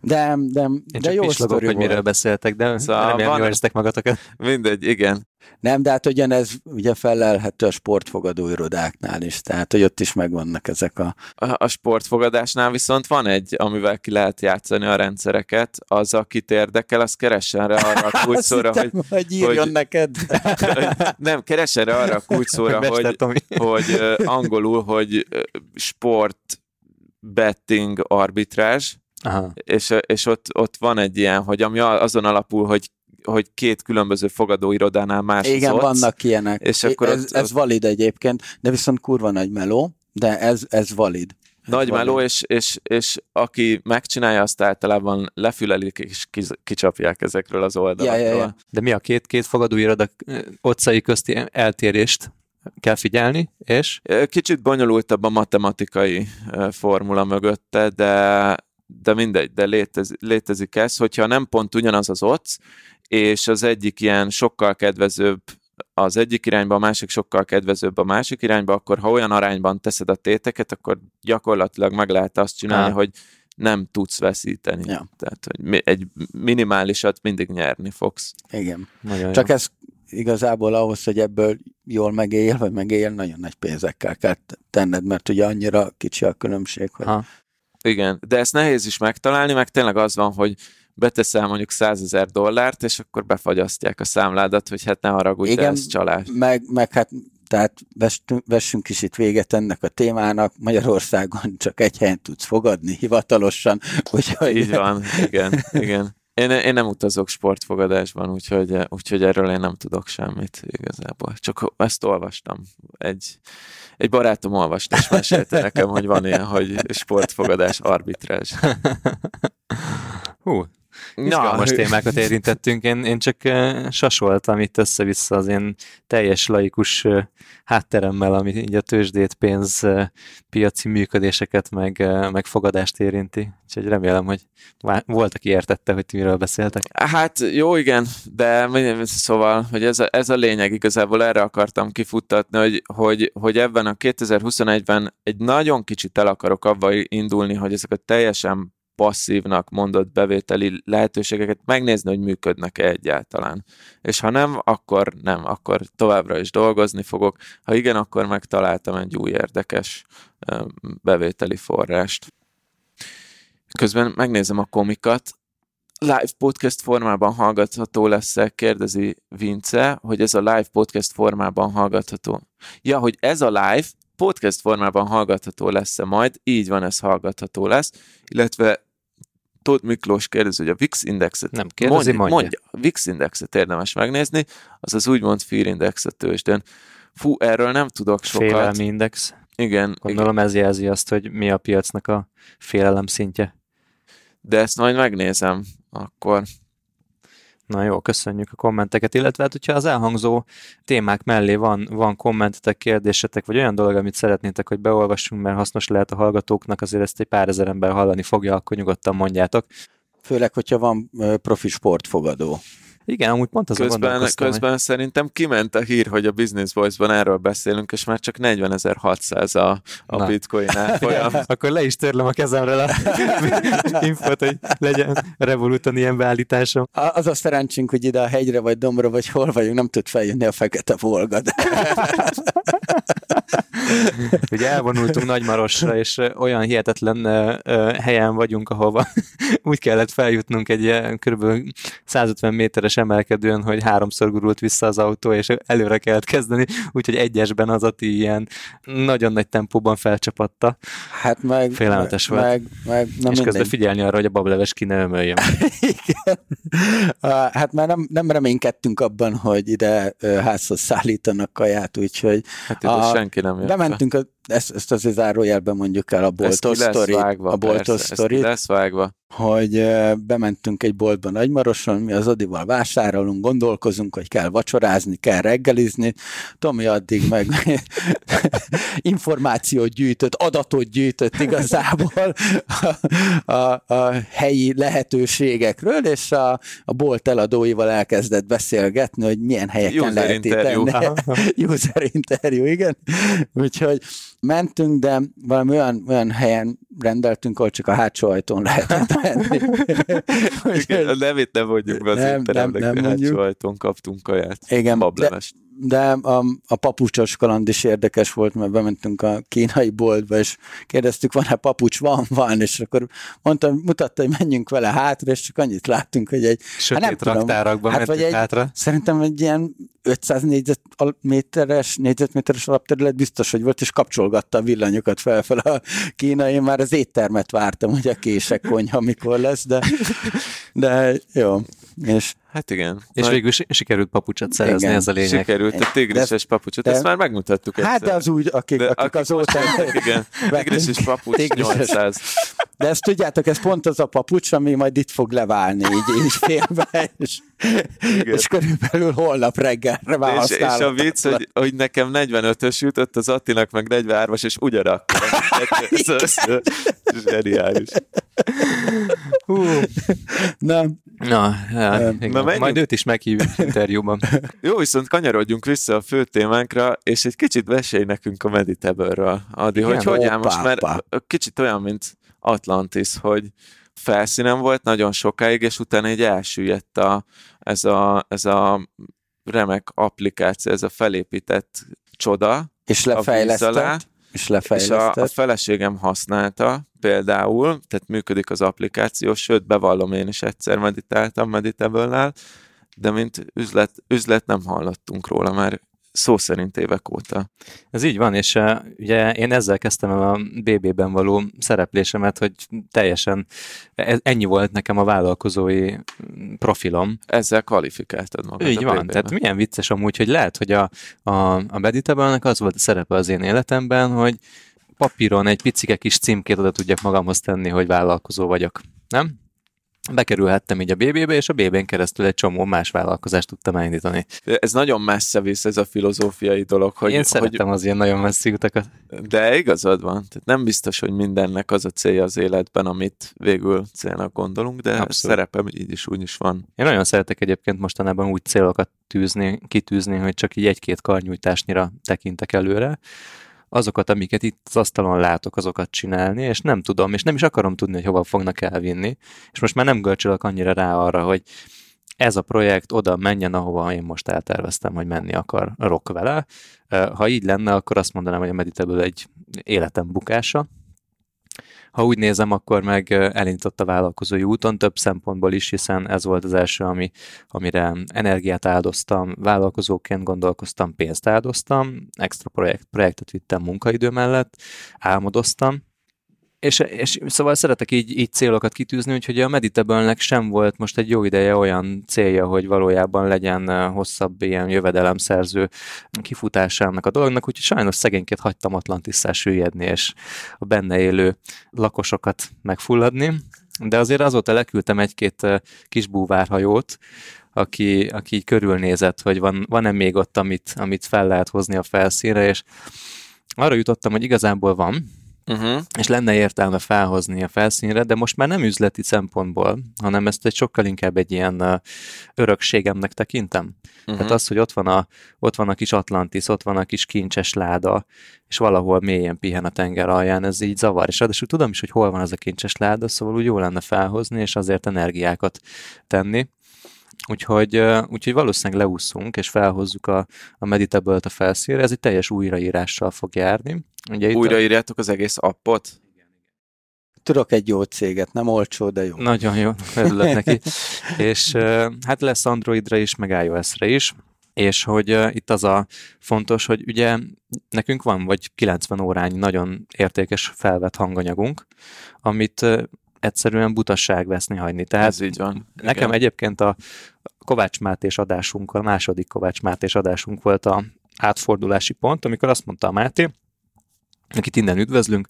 De, de, Én de csak jó pislogok, hogy miről beszéltek, de Szóval remélem van- magatokat. Mindegy, igen. Nem, de hát ugyanez ugye felelhető a sportfogadó irodáknál is, tehát hogy ott is megvannak ezek a... A, a sportfogadásnál viszont van egy, amivel ki lehet játszani a rendszereket, az, akit érdekel, az keressen rá arra a [laughs] kulcsszóra, hogy, hogy írjon hogy- neked. [laughs] nem, keressen rá arra a kulcsszóra, [laughs] hogy, hogy angolul, hogy sport betting arbitrázs, Aha. és, és ott, ott van egy ilyen, hogy ami azon alapul, hogy, hogy két különböző fogadóirodánál más Igen, az vannak ilyenek. és akkor ez, ott- ez valid egyébként, de viszont kurva nagy meló, de ez, ez valid. Ez Nagy valid. meló, és, és, és aki megcsinálja, azt általában lefülelik és kicsapják ezekről az oldalakról. Ja, ja, ja. De mi a két, két fogadóiroda otcai közti eltérést kell figyelni, és Kicsit bonyolultabb a matematikai formula mögötte, de, de mindegy, de létez, létezik ez, hogyha nem pont ugyanaz az ott, és az egyik ilyen sokkal kedvezőbb az egyik irányba, a másik sokkal kedvezőbb a másik irányba, akkor ha olyan arányban teszed a téteket, akkor gyakorlatilag meg lehet azt csinálni, Á. hogy nem tudsz veszíteni. Ja. Tehát, hogy egy minimálisat mindig nyerni fogsz. Igen. nagyon Csak jó. ez igazából ahhoz, hogy ebből jól megél, vagy megél, nagyon nagy pénzekkel kell tenned, mert ugye annyira kicsi a különbség, hogy Ha. Igen, de ezt nehéz is megtalálni, meg tényleg az van, hogy beteszel mondjuk 100 ezer dollárt, és akkor befagyasztják a számládat, hogy hát ne haragudj, de Igen. ez csalás. meg, meg hát tehát vessünk is itt véget ennek a témának. Magyarországon csak egy helyen tudsz fogadni hivatalosan, úgyhogy Így van, igen, igen. Én, én nem utazok sportfogadásban, úgyhogy, úgyhogy erről én nem tudok semmit igazából. Csak ezt olvastam. Egy, egy barátom olvasta, és mesélte nekem, hogy van ilyen, hogy sportfogadás arbitrázs. Hú, izgalmas témákat érintettünk. Én, én csak sasoltam itt össze-vissza az én teljes laikus hátteremmel, ami így a tőzsdét, pénz, piaci működéseket, meg, meg fogadást érinti. Úgyhogy remélem, hogy volt, aki értette, hogy ti miről beszéltek. Hát jó, igen, de szóval, hogy ez a, ez a lényeg, igazából erre akartam kifuttatni, hogy, hogy, hogy ebben a 2021-ben egy nagyon kicsit el akarok abba indulni, hogy ezek a teljesen passzívnak mondott bevételi lehetőségeket megnézni, hogy működnek-e egyáltalán. És ha nem, akkor nem, akkor továbbra is dolgozni fogok. Ha igen, akkor megtaláltam egy új érdekes bevételi forrást. Közben megnézem a komikat, live podcast formában hallgatható lesz-e, kérdezi Vince, hogy ez a live podcast formában hallgatható. Ja, hogy ez a live podcast formában hallgatható lesz-e majd, így van, ez hallgatható lesz, illetve Tóth Miklós kérdezi, hogy a VIX indexet Nem kérdezi, mondja. mondja. A VIX indexet érdemes megnézni, az az úgymond fear index a tőzsdén. Fú, erről nem tudok sokat. Félelmi index. Igen, igen, Gondolom ez jelzi azt, hogy mi a piacnak a félelem szintje. de ezt majd megnézem akkor. Na jó, köszönjük a kommenteket, illetve hát, hogyha az elhangzó témák mellé van, van kommentetek, kérdésetek, vagy olyan dolog, amit szeretnétek, hogy beolvassunk, mert hasznos lehet a hallgatóknak, azért ezt egy pár ezer ember hallani fogja, akkor nyugodtan mondjátok. főleg, hogyha van profi sportfogadó. Igen, amúgy pont azon Közben, gondolkoztam, hogy- közben szerintem kiment a hír, hogy a Business Voice-ban erről beszélünk, és már csak 40.600 a, a Na. bitcoin árfolyam. [laughs] [laughs] Akkor le is törlöm a kezemről a [laughs] infot, hogy legyen Revoluton ilyen beállításom. A- Az a szerencsénk, hogy ide a hegyre vagy dombra, vagy hol vagyunk, nem tud feljönni a fekete volga. De... Ugye elvonultunk Nagymarosra, és olyan hihetetlen helyen vagyunk, ahova úgy kellett feljutnunk egy ilyen kb. 150 méteres emelkedőn, hogy háromszor gurult vissza az autó, és előre kellett kezdeni, úgyhogy egyesben az Ati ilyen nagyon nagy tempóban felcsapatta, Hát meg, Félelmetes meg, volt. meg, meg na és közben mindegy. figyelni arra, hogy a bableves ki ne ömöljön. [laughs] Igen. Hát már nem, nem reménykedtünk abban, hogy ide házhoz szállítanak kaját, úgyhogy Hát A- senki nem jött be. bementünk a ezt, ezt azért zárójelben mondjuk el a boltos sztorit. A boltos sztorit. lesz vágva hogy bementünk egy boltba Nagymaroson, mi az Odival vásárolunk, gondolkozunk, hogy kell vacsorázni, kell reggelizni. Tomi addig meg [laughs] információt gyűjtött, adatot gyűjtött igazából a, a, a helyi lehetőségekről, és a, a bolt eladóival elkezdett beszélgetni, hogy milyen helyeken User lehet interview. itt. [laughs] User interview, igen. Úgyhogy mentünk, de valami olyan, olyan helyen rendeltünk, ahol csak a hátsó ajtón lehetett menni. Igen, a nevét nem mondjuk be az nem, nem, nem hátsó ajtón kaptunk kaját. Igen. De, de a, a papucsos kaland is érdekes volt, mert bementünk a kínai boltba, és kérdeztük, van-e papucs? Van, van, és akkor mondtam, mutatta, hogy menjünk vele hátra, és csak annyit láttunk, hogy egy... Sötét hát nem raktárakban hát vagy egy, hátra. Szerintem egy ilyen 500 négyzetméteres, négyzetméteres alapterület biztos, hogy volt, és kapcsolgatta a villanyokat felfel a kínai. Én már az éttermet vártam, hogy a kések konyha mikor lesz, de, de jó. És Hát igen. És Nagy... végül sikerült papucsot szerezni, igen. ez a lényeg. Sikerült a tigrises papucsot, de, ezt már megmutattuk Hát de az úgy, akik, de, akik, akik azóta... [laughs] Igen, tigrises papucs tigrises. 800. De ezt tudjátok, ez pont az a papucs, ami majd itt fog leválni, így, így félbe, és, és körülbelül holnap reggelre már és, és a vicc, hogy, hogy nekem 45-ös jutott, az Attinak meg 43-as, és ugyanakkor. [laughs] ez, ez, ez, zseniális. Hú. Nem. Na, ja, Na majd őt is meghívjuk interjúban. Jó, viszont kanyarodjunk vissza a fő témánkra, és egy kicsit mesélj nekünk a Meditable-ről, Adi, Igen, hogy hogy áll most, mert kicsit olyan, mint Atlantis, hogy felszínen volt nagyon sokáig, és utána egy elsüllyedt a, ez, a, ez a remek applikáció, ez a felépített csoda. És lefejlesztett. És. És a, a feleségem használta például, tehát működik az applikáció, sőt, bevallom én is egyszer meditáltam meditable de mint üzlet, üzlet nem hallottunk róla, mert szó szerint évek óta. Ez így van, és uh, ugye én ezzel kezdtem el a BB-ben való szereplésemet, hogy teljesen ez, ennyi volt nekem a vállalkozói profilom. Ezzel kvalifikáltad magad Így van, tehát milyen vicces amúgy, hogy lehet, hogy a, a, a meditable az volt a szerepe az én életemben, hogy papíron egy picike kis címkét oda tudjak magamhoz tenni, hogy vállalkozó vagyok. Nem? Bekerülhettem így a BB-be, és a BB-n keresztül egy csomó más vállalkozást tudtam elindítani. Ez nagyon messze visz ez a filozófiai dolog. Hogy, Én szeretem hogy... az ilyen nagyon messzi utakat. De igazad van. Tehát nem biztos, hogy mindennek az a célja az életben, amit végül célnak gondolunk, de Abszolút. szerepem így is úgy is van. Én nagyon szeretek egyébként mostanában úgy célokat tűzni, kitűzni, hogy csak így egy-két karnyújtásnyira tekintek előre, azokat, amiket itt az asztalon látok, azokat csinálni, és nem tudom, és nem is akarom tudni, hogy hova fognak elvinni, és most már nem görcsölök annyira rá arra, hogy ez a projekt oda menjen, ahova én most elterveztem, hogy menni akar rock vele. Ha így lenne, akkor azt mondanám, hogy a Meditable egy életem bukása, ha úgy nézem, akkor meg elindított a vállalkozói úton több szempontból is, hiszen ez volt az első, ami, amire energiát áldoztam, vállalkozóként gondolkoztam, pénzt áldoztam, extra projekt, projektet vittem munkaidő mellett, álmodoztam, és, és szóval szeretek így, így célokat kitűzni, úgyhogy a meditable sem volt most egy jó ideje olyan célja, hogy valójában legyen hosszabb ilyen jövedelemszerző kifutásának a dolognak, úgyhogy sajnos szegényként hagytam Atlantisszá süllyedni, és a benne élő lakosokat megfulladni. De azért azóta leküldtem egy-két kis búvárhajót, aki, aki így körülnézett, hogy van, van-e még ott, amit, amit fel lehet hozni a felszínre, és arra jutottam, hogy igazából van, uh-huh. és lenne értelme felhozni a felszínre, de most már nem üzleti szempontból, hanem ezt egy sokkal inkább egy ilyen örökségemnek tekintem. Uh-huh. Tehát az, hogy ott van, a, ott van a kis Atlantis, ott van a kis kincses láda, és valahol mélyen pihen a tenger alján, ez így zavar. És ráadásul tudom is, hogy hol van az a kincses láda, szóval úgy jó lenne felhozni, és azért energiákat tenni. Úgyhogy, úgyhogy valószínűleg leúszunk, és felhozzuk a, a Meditable-t a felszínre, ez egy teljes újraírással fog járni. Ugye Újraírjátok az egész appot? Tudok egy jó céget, nem olcsó, de jó. Nagyon jó, örülök neki. [laughs] és hát lesz Androidra is, meg iOS-re is, és hogy uh, itt az a fontos, hogy ugye nekünk van vagy 90 órányi nagyon értékes felvett hanganyagunk, amit uh, egyszerűen butasság veszni hagyni. Tehát Ez így van. Nekem Igen. egyébként a Kovács Mátés adásunk, a második Kovács Mátés adásunk volt a átfordulási pont, amikor azt mondta a Máté, akit innen üdvözlünk,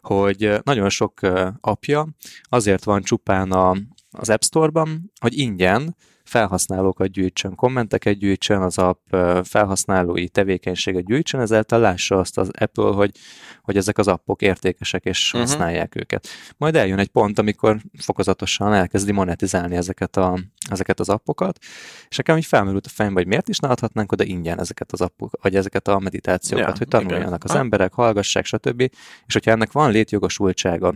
hogy nagyon sok apja azért van csupán a, az App Store-ban, hogy ingyen felhasználókat gyűjtsön, kommenteket gyűjtsön, az app felhasználói tevékenységet gyűjtsön, ezáltal lássa azt az Apple, hogy, hogy ezek az appok értékesek, és uh-huh. használják őket. Majd eljön egy pont, amikor fokozatosan elkezdi monetizálni ezeket, a, ezeket az appokat, és nekem így felmerült a fejembe, hogy miért is ne adhatnánk oda ingyen ezeket az appok, vagy ezeket a meditációkat, ja, hogy tanuljanak igen. az emberek, hallgassák, stb. És hogyha ennek van létjogosultsága,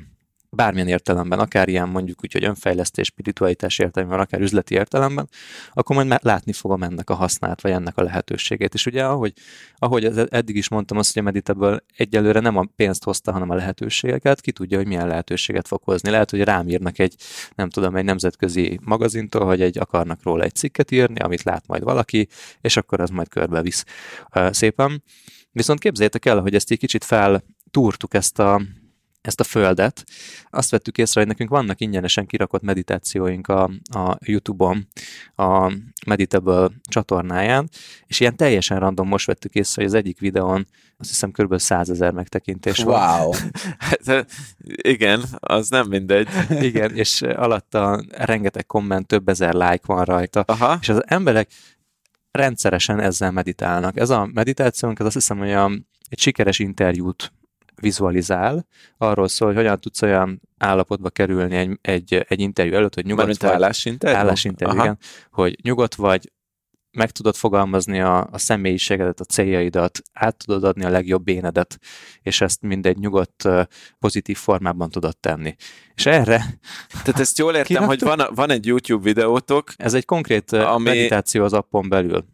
bármilyen értelemben, akár ilyen mondjuk úgy, hogy önfejlesztés, spiritualitás értelemben, akár üzleti értelemben, akkor majd látni fogom ennek a hasznát, vagy ennek a lehetőségét. És ugye, ahogy, ahogy eddig is mondtam azt, hogy a Meditable egyelőre nem a pénzt hozta, hanem a lehetőségeket, ki tudja, hogy milyen lehetőséget fog hozni. Lehet, hogy rám írnak egy, nem tudom, egy nemzetközi magazintól, hogy egy, akarnak róla egy cikket írni, amit lát majd valaki, és akkor az majd körbevisz szépen. Viszont képzeljétek el, hogy ezt egy kicsit feltúrtuk ezt a, ezt a földet, azt vettük észre, hogy nekünk vannak ingyenesen kirakott meditációink a, a YouTube-on, a Meditable csatornáján, és ilyen teljesen random most vettük észre, hogy az egyik videón azt hiszem kb. 100 ezer megtekintés wow. van. Wow! [laughs] hát, igen, az nem mindegy. [laughs] igen, és alatta rengeteg komment, több ezer like van rajta, Aha. és az emberek rendszeresen ezzel meditálnak. Ez a meditációnk, ez azt hiszem, hogy a, egy sikeres interjút vizualizál, arról szól, hogy hogyan tudsz olyan állapotba kerülni egy, egy, egy interjú előtt, hogy nyugodt Mármint vagy. Állásinterjú? Állásinterjú, igen. Hogy nyugodt vagy, meg tudod fogalmazni a, a személyiségedet, a céljaidat, át tudod adni a legjobb énedet, és ezt mindegy nyugodt, pozitív formában tudod tenni. És erre... Tehát ezt jól értem, [laughs] hogy van, van egy YouTube videótok. Ez egy konkrét ami... meditáció az appon belül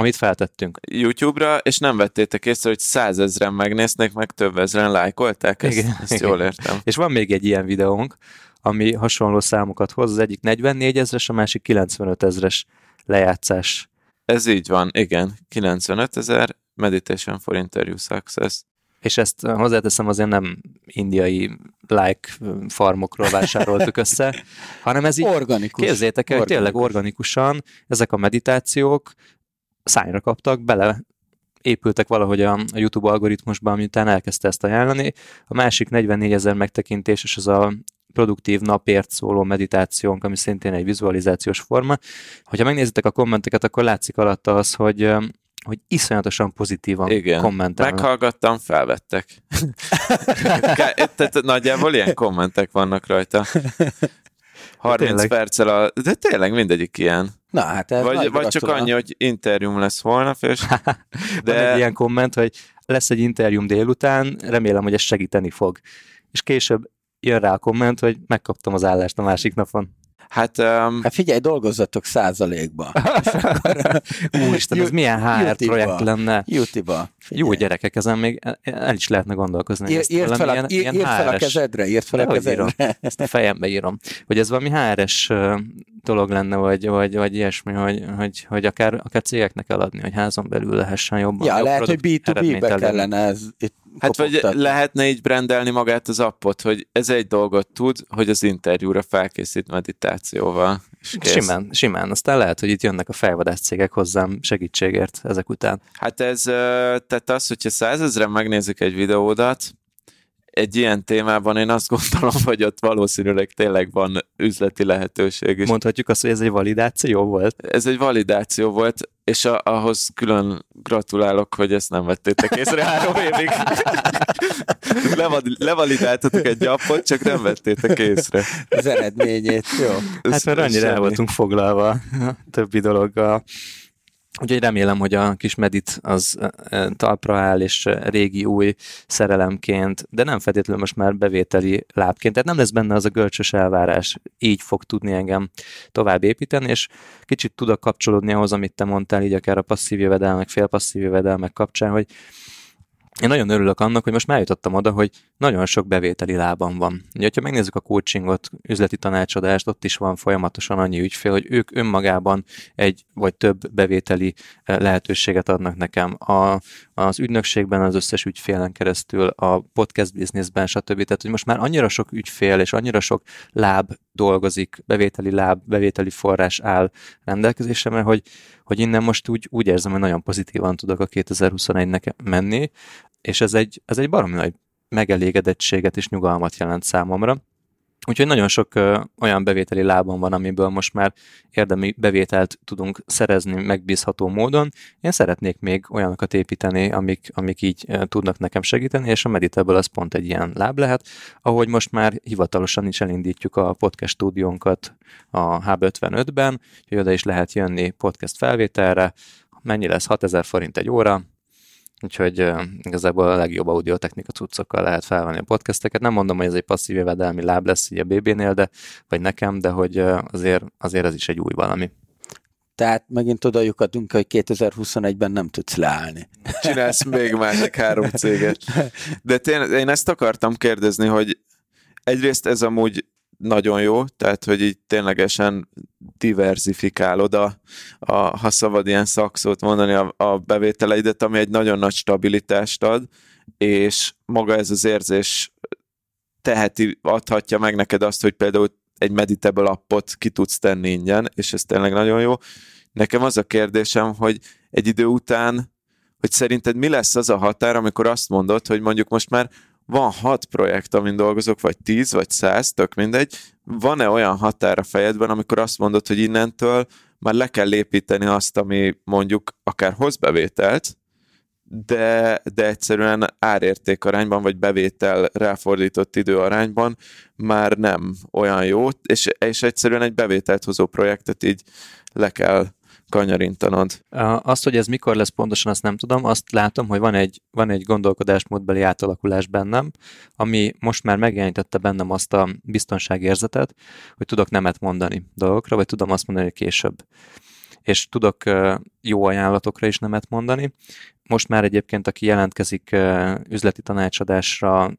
amit feltettünk. YouTube-ra, és nem vettétek észre, hogy százezren megnéznek, meg több ezren lájkolták, ezt, igen, ezt igen. jól értem. [laughs] És van még egy ilyen videónk, ami hasonló számokat hoz, az egyik 44 ezres, a másik 95 ezres lejátszás. Ez így van, igen, 95 ezer Meditation for Interview Success. És ezt hozzáteszem, azért nem indiai like farmokról vásároltuk össze, [laughs] hanem ez így, Organikus. képzétek el, hogy tényleg organikusan ezek a meditációk szányra kaptak, bele épültek valahogy a, YouTube algoritmusban, miután elkezdte ezt ajánlani. A másik 44 ezer megtekintés, és az a produktív napért szóló meditációnk, ami szintén egy vizualizációs forma. Hogyha megnézitek a kommenteket, akkor látszik alatta az, hogy hogy iszonyatosan pozitívan Igen. kommentelnek. Meghallgattam, felvettek. [laughs] Tehát nagyjából ilyen kommentek vannak rajta. [laughs] 30 tényleg. perccel a... De tényleg mindegyik ilyen. Na, hát ez vagy, vagy csak annyi, hogy interjúm lesz holnap, és... [laughs] De... Van egy ilyen komment, hogy lesz egy interjúm délután, remélem, hogy ez segíteni fog. És később jön rá a komment, hogy megkaptam az állást a másik napon. Hát, um... hát figyelj, dolgozzatok százalékba. [laughs] Úristen, ez milyen HR projekt lenne. YouTube-ba. Jó gyerekek, ezen még el is lehetne gondolkozni. Ír, írd fel, a, ilyen, ír, ilyen fel a kezedre, írd fel a kezedre. Írom. [laughs] Ezt a fejembe írom. Hogy ez valami HR-es dolog lenne, vagy, vagy, vagy ilyesmi, hogy, hogy, hogy akár, akár cégeknek eladni, hogy házon belül lehessen jobban. Ja, jobb lehet, hogy B2B-be kellene ez itt Hát vagy lehetne így brendelni magát az appot, hogy ez egy dolgot tud, hogy az interjúra felkészít meditációval. És kész. Simán, simán. Aztán lehet, hogy itt jönnek a fejvadász cégek hozzám segítségért ezek után. Hát ez, tehát az, hogyha százezren megnézik egy videódat, egy ilyen témában én azt gondolom, hogy ott valószínűleg tényleg van üzleti lehetőség is. Mondhatjuk azt, hogy ez egy validáció volt? Ez egy validáció volt, és a, ahhoz külön gratulálok, hogy ezt nem vettétek észre három évig. [laughs] levalidáltatok egy appot, csak nem vettétek észre. Az eredményét, jó. Hát mert annyira el voltunk foglalva a többi dologgal. Úgyhogy remélem, hogy a kis medit az talpra áll, és régi új szerelemként, de nem feltétlenül most már bevételi lábként, tehát nem lesz benne az a görcsös elvárás, így fog tudni engem tovább építeni, és kicsit tudok kapcsolódni ahhoz, amit te mondtál, így akár a passzív jövedelmek, félpasszív jövedelmek kapcsán, hogy én nagyon örülök annak, hogy most már jutottam oda, hogy nagyon sok bevételi lábam van. Ugye, ha megnézzük a coachingot, üzleti tanácsadást, ott is van folyamatosan annyi ügyfél, hogy ők önmagában egy vagy több bevételi eh, lehetőséget adnak nekem. A, az ügynökségben az összes ügyfélen keresztül, a podcast bizniszben, stb. Tehát, hogy most már annyira sok ügyfél és annyira sok láb dolgozik, bevételi láb, bevételi forrás áll rendelkezésemre, hogy, hogy innen most úgy, úgy érzem, hogy nagyon pozitívan tudok a 2021-nek menni, és ez egy, ez egy baromi nagy megelégedettséget és nyugalmat jelent számomra. Úgyhogy nagyon sok olyan bevételi lábon van, amiből most már érdemi bevételt tudunk szerezni megbízható módon. Én szeretnék még olyanokat építeni, amik, amik így tudnak nekem segíteni, és a Meditable az pont egy ilyen láb lehet, ahogy most már hivatalosan is elindítjuk a podcast stúdiónkat a H55-ben, hogy oda is lehet jönni podcast felvételre, mennyi lesz 6000 forint egy óra, Úgyhogy uh, igazából a legjobb audiotechnika cuccokkal lehet felvenni a podcasteket. Nem mondom, hogy ez egy passzív jövedelmi láb lesz így a BB-nél, de, vagy nekem, de hogy uh, azért, azért ez is egy új valami. Tehát megint oda lyukadunk, hogy 2021-ben nem tudsz leállni. Csinálsz még másik három céget. [laughs] De tényleg, én ezt akartam kérdezni, hogy egyrészt ez amúgy nagyon jó, tehát hogy így ténylegesen diversifikálod a, a ha szabad ilyen szakszót mondani, a, a bevételeidet, ami egy nagyon nagy stabilitást ad, és maga ez az érzés teheti, adhatja meg neked azt, hogy például egy Meditable appot ki tudsz tenni ingyen, és ez tényleg nagyon jó. Nekem az a kérdésem, hogy egy idő után, hogy szerinted mi lesz az a határ, amikor azt mondod, hogy mondjuk most már van hat projekt, amin dolgozok, vagy tíz, vagy száz, tök mindegy, van-e olyan határ fejedben, amikor azt mondod, hogy innentől már le kell építeni azt, ami mondjuk akár hoz bevételt, de, de egyszerűen árérték arányban, vagy bevétel ráfordított idő arányban már nem olyan jó, és, és egyszerűen egy bevételt hozó projektet így le kell kanyarintanod. Azt, hogy ez mikor lesz pontosan, azt nem tudom. Azt látom, hogy van egy, van egy gondolkodásmódbeli átalakulás bennem, ami most már megjelenítette bennem azt a biztonságérzetet, hogy tudok nemet mondani dolgokra, vagy tudom azt mondani, később. És tudok jó ajánlatokra is nemet mondani. Most már egyébként, aki jelentkezik üzleti tanácsadásra,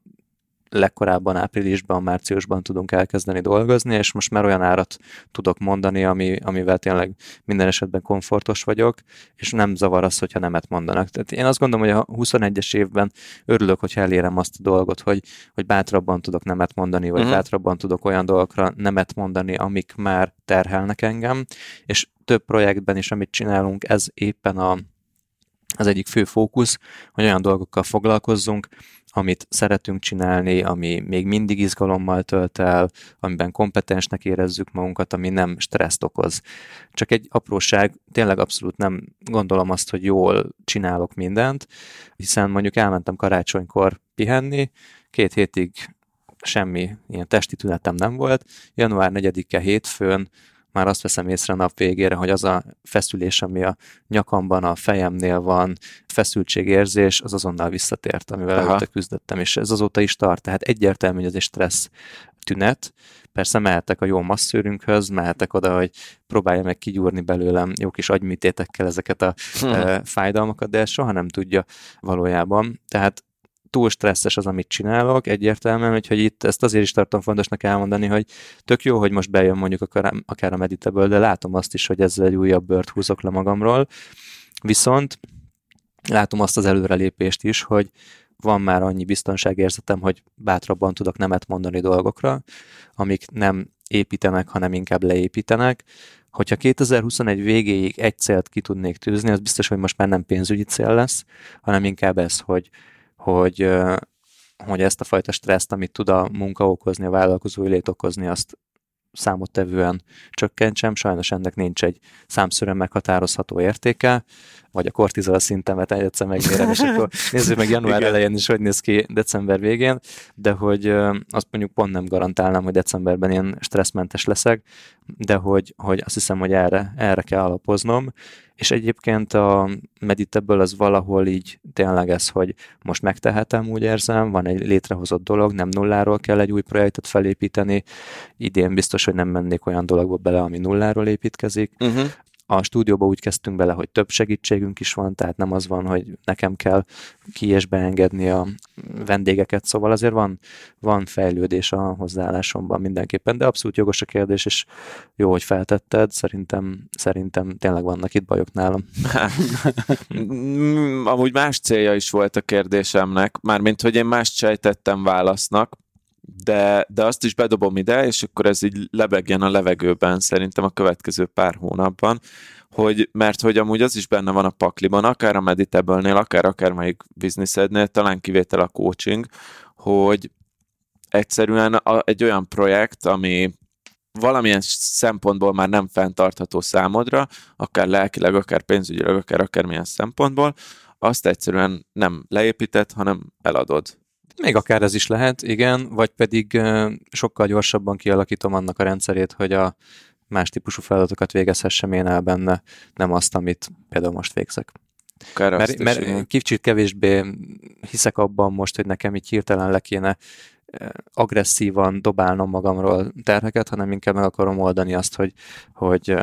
legkorábban áprilisban, márciusban tudunk elkezdeni dolgozni, és most már olyan árat tudok mondani, ami, amivel tényleg minden esetben komfortos vagyok, és nem zavar az, hogyha nemet mondanak. Tehát én azt gondolom, hogy a 21-es évben örülök, hogyha elérem azt a dolgot, hogy, hogy bátrabban tudok nemet mondani, vagy uh-huh. bátrabban tudok olyan dolgokra nemet mondani, amik már terhelnek engem, és több projektben is, amit csinálunk, ez éppen a, az egyik fő fókusz, hogy olyan dolgokkal foglalkozzunk, amit szeretünk csinálni, ami még mindig izgalommal tölt el, amiben kompetensnek érezzük magunkat, ami nem stresszt okoz. Csak egy apróság, tényleg abszolút nem gondolom azt, hogy jól csinálok mindent, hiszen mondjuk elmentem karácsonykor pihenni, két hétig semmi ilyen testi tünetem nem volt, január 4-e hétfőn már azt veszem észre a nap végére, hogy az a feszülés, ami a nyakamban, a fejemnél van, feszültségérzés, az azonnal visszatért, amivel Aha. előtte küzdöttem, és ez azóta is tart. Tehát egyértelmű, hogy ez egy stressz tünet. Persze mehetek a jó masszőrünkhöz, mehetek oda, hogy próbálja meg kigyúrni belőlem jó kis agyműtétekkel ezeket a hmm. fájdalmakat, de soha nem tudja valójában. Tehát túl stresszes az, amit csinálok, egyértelműen, hogy itt ezt azért is tartom fontosnak elmondani, hogy tök jó, hogy most bejön mondjuk akár, akár a Meditable, de látom azt is, hogy ezzel egy újabb bört húzok le magamról. Viszont látom azt az előrelépést is, hogy van már annyi biztonságérzetem, hogy bátrabban tudok nemet mondani dolgokra, amik nem építenek, hanem inkább leépítenek. Hogyha 2021 végéig egy célt ki tudnék tűzni, az biztos, hogy most már nem pénzügyi cél lesz, hanem inkább ez, hogy hogy, hogy ezt a fajta stresszt, amit tud a munka okozni, a vállalkozói lét okozni, azt számottevően csökkentsem. Sajnos ennek nincs egy számszerűen meghatározható értéke, vagy a kortizol szintemet egyszer megmérem, és akkor [laughs] nézzük meg január elején is, hogy néz ki december végén, de hogy azt mondjuk pont nem garantálnám, hogy decemberben ilyen stresszmentes leszek, de hogy, hogy azt hiszem, hogy erre, erre kell alapoznom, és egyébként a Meditable az valahol így tényleg ez, hogy most megtehetem, úgy érzem, van egy létrehozott dolog, nem nulláról kell egy új projektet felépíteni, idén biztos, hogy nem mennék olyan dologba bele, ami nulláról építkezik. Uh-huh a stúdióba úgy kezdtünk bele, hogy több segítségünk is van, tehát nem az van, hogy nekem kell ki és beengedni a vendégeket, szóval azért van, van fejlődés a hozzáállásomban mindenképpen, de abszolút jogos a kérdés, és jó, hogy feltetted, szerintem, szerintem tényleg vannak itt bajok nálam. [laughs] Amúgy más célja is volt a kérdésemnek, mármint, hogy én más sejtettem válasznak, de, de azt is bedobom ide, és akkor ez így lebegjen a levegőben szerintem a következő pár hónapban, hogy, mert hogy amúgy az is benne van a pakliban, akár a Meditable-nél, akár akármelyik bizniszednél, talán kivétel a coaching, hogy egyszerűen a, egy olyan projekt, ami valamilyen szempontból már nem fenntartható számodra, akár lelkileg, akár pénzügyileg, akár akármilyen szempontból, azt egyszerűen nem leépített, hanem eladod. Még akár ez is lehet, igen, vagy pedig sokkal gyorsabban kialakítom annak a rendszerét, hogy a más típusú feladatokat végezhessem én el benne, nem azt, amit például most végzek. Akár mert, mert kicsit kevésbé hiszek abban most, hogy nekem így hirtelen le kéne agresszívan dobálnom magamról terheket, hanem inkább meg akarom oldani azt, hogy, hogy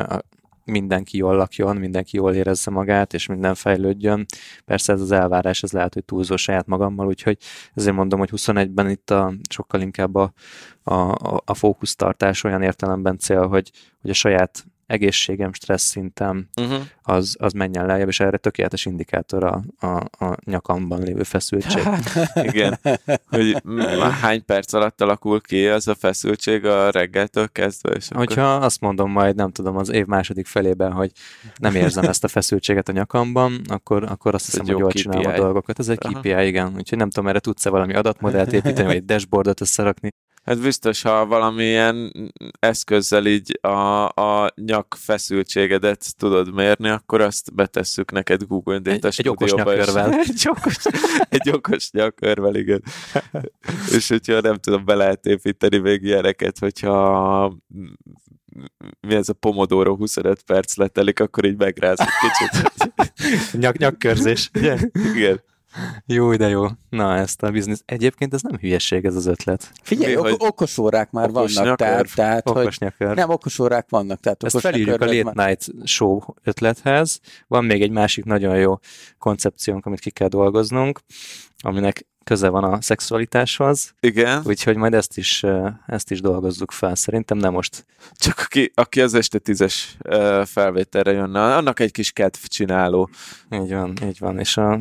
mindenki jól lakjon, mindenki jól érezze magát, és minden fejlődjön. Persze ez az elvárás, ez lehet, hogy túlzó saját magammal, úgyhogy ezért mondom, hogy 21-ben itt a, sokkal inkább a, a, a fókusztartás olyan értelemben cél, hogy, hogy a saját egészségem, stressz szintem, uh-huh. az, az menjen lejjebb, és erre tökéletes indikátor a, a, a nyakamban lévő feszültség. [laughs] Igen, hogy hány perc alatt alakul ki az a feszültség a reggeltől kezdve. És akkor... Hogyha azt mondom majd, nem tudom, az év második felében, hogy nem érzem ezt a feszültséget a nyakamban, akkor, akkor azt hiszem, hogy jól KPI. csinálom a dolgokat. Ez egy Aha. KPI, igen. Úgyhogy nem tudom, erre tudsz-e valami adatmodellt építeni, vagy egy dashboardot összerakni. Hát biztos, ha valamilyen eszközzel így a, a nyak feszültségedet tudod mérni, akkor azt betesszük neked Google Data egy, egy okos nyakörvel. [laughs] egy, okos, egy okos nyakörvel, igen. [laughs] És hogyha nem tudom, be lehet építeni még ilyeneket, hogyha mi ez a Pomodoro 25 perc letelik, akkor így megráz egy kicsit. [laughs] Nyak, nyakkörzés? Igen. Jó, de jó. Na, ezt a biznisz. Egyébként ez nem hülyeség ez az ötlet. Figyelj, Mi, ok- okos órák már okos vannak. Tehát, tehát, okos hogy Nem, okos órák vannak. Tehát ezt felírjuk a Late már... Night Show ötlethez. Van még egy másik nagyon jó koncepciónk, amit ki kell dolgoznunk, aminek köze van a szexualitáshoz. Igen. Úgyhogy majd ezt is, ezt is dolgozzuk fel. Szerintem nem most. Csak aki, aki az este tízes felvételre jönne, annak egy kis kedv csináló. Így van, így van. És a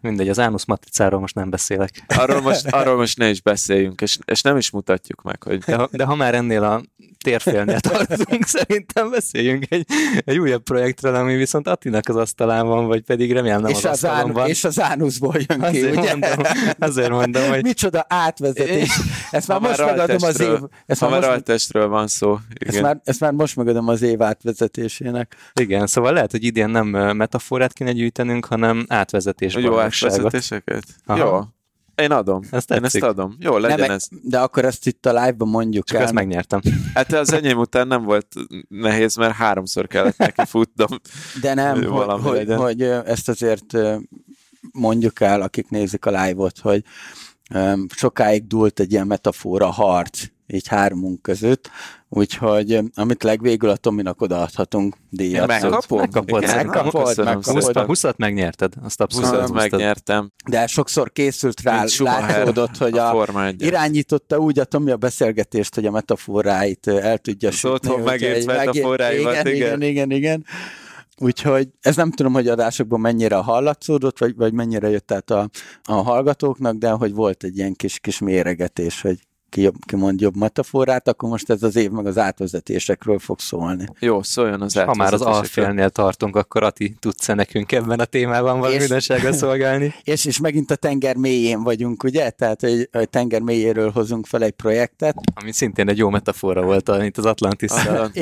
Mindegy, az ánusz matricáról most nem beszélek. Arról most, arról most ne is beszéljünk, és, és nem is mutatjuk meg, hogy... De ha, de ha már ennél a térfélnél tartunk, [laughs] szerintem beszéljünk egy, egy újabb projektről, ami viszont Attinak az asztalán van, vagy pedig remélem nem és az, az asztalon van. És az ánuszból jön azért ki, ugye? Mondom, azért mondom, hogy... Micsoda átvezetés. Ezt már most megadom az év... Ezt már most... van szó. Igen. Ezt, már, ezt már most megadom az év átvezetésének. Igen, szóval lehet, hogy idén nem metaforát kéne gyűjtenünk, hanem átvezetés. Jó átvezetéseket? Jó. Én adom. Ezt Én ezt adom. Jó, legyen nem, ez. De akkor ezt itt a live-ban mondjuk Csak el. ezt megnyertem. Hát az enyém után nem volt nehéz, mert háromszor kellett neki futnom. De nem, hogy, hogy, hogy ezt azért mondjuk el, akik nézik a live-ot, hogy sokáig dúlt egy ilyen metafora harc így hármunk között, úgyhogy amit legvégül a Tominak odaadhatunk díjat. Megkapod? Megkapod, megkapod, megkapod. 20 megnyerted, azt abszolút 20 megnyertem. De sokszor készült rá, látszódott, hogy a, a irányította úgy a Tomi a beszélgetést, hogy a metaforáit el tudja sütni. Szóval megért metaforáimat, igen, igen, igen, igen, igen. Úgyhogy ez nem tudom, hogy adásokban mennyire hallatszódott, vagy, vagy mennyire jött át a, a hallgatóknak, de hogy volt egy ilyen kis, kis méregetés, hogy ki, jobb, ki mond jobb metaforát, akkor most ez az év meg az átvezetésekről fog szólni. Jó, szóljon az Ha már az alfélnél tartunk, akkor Ati, tudsz-e nekünk ebben a témában valami mindenségre szolgálni? [laughs] És, és megint a tenger mélyén vagyunk, ugye? Tehát, hogy a tenger mélyéről hozunk fel egy projektet. Ami szintén egy jó metafora volt, mint az atlantis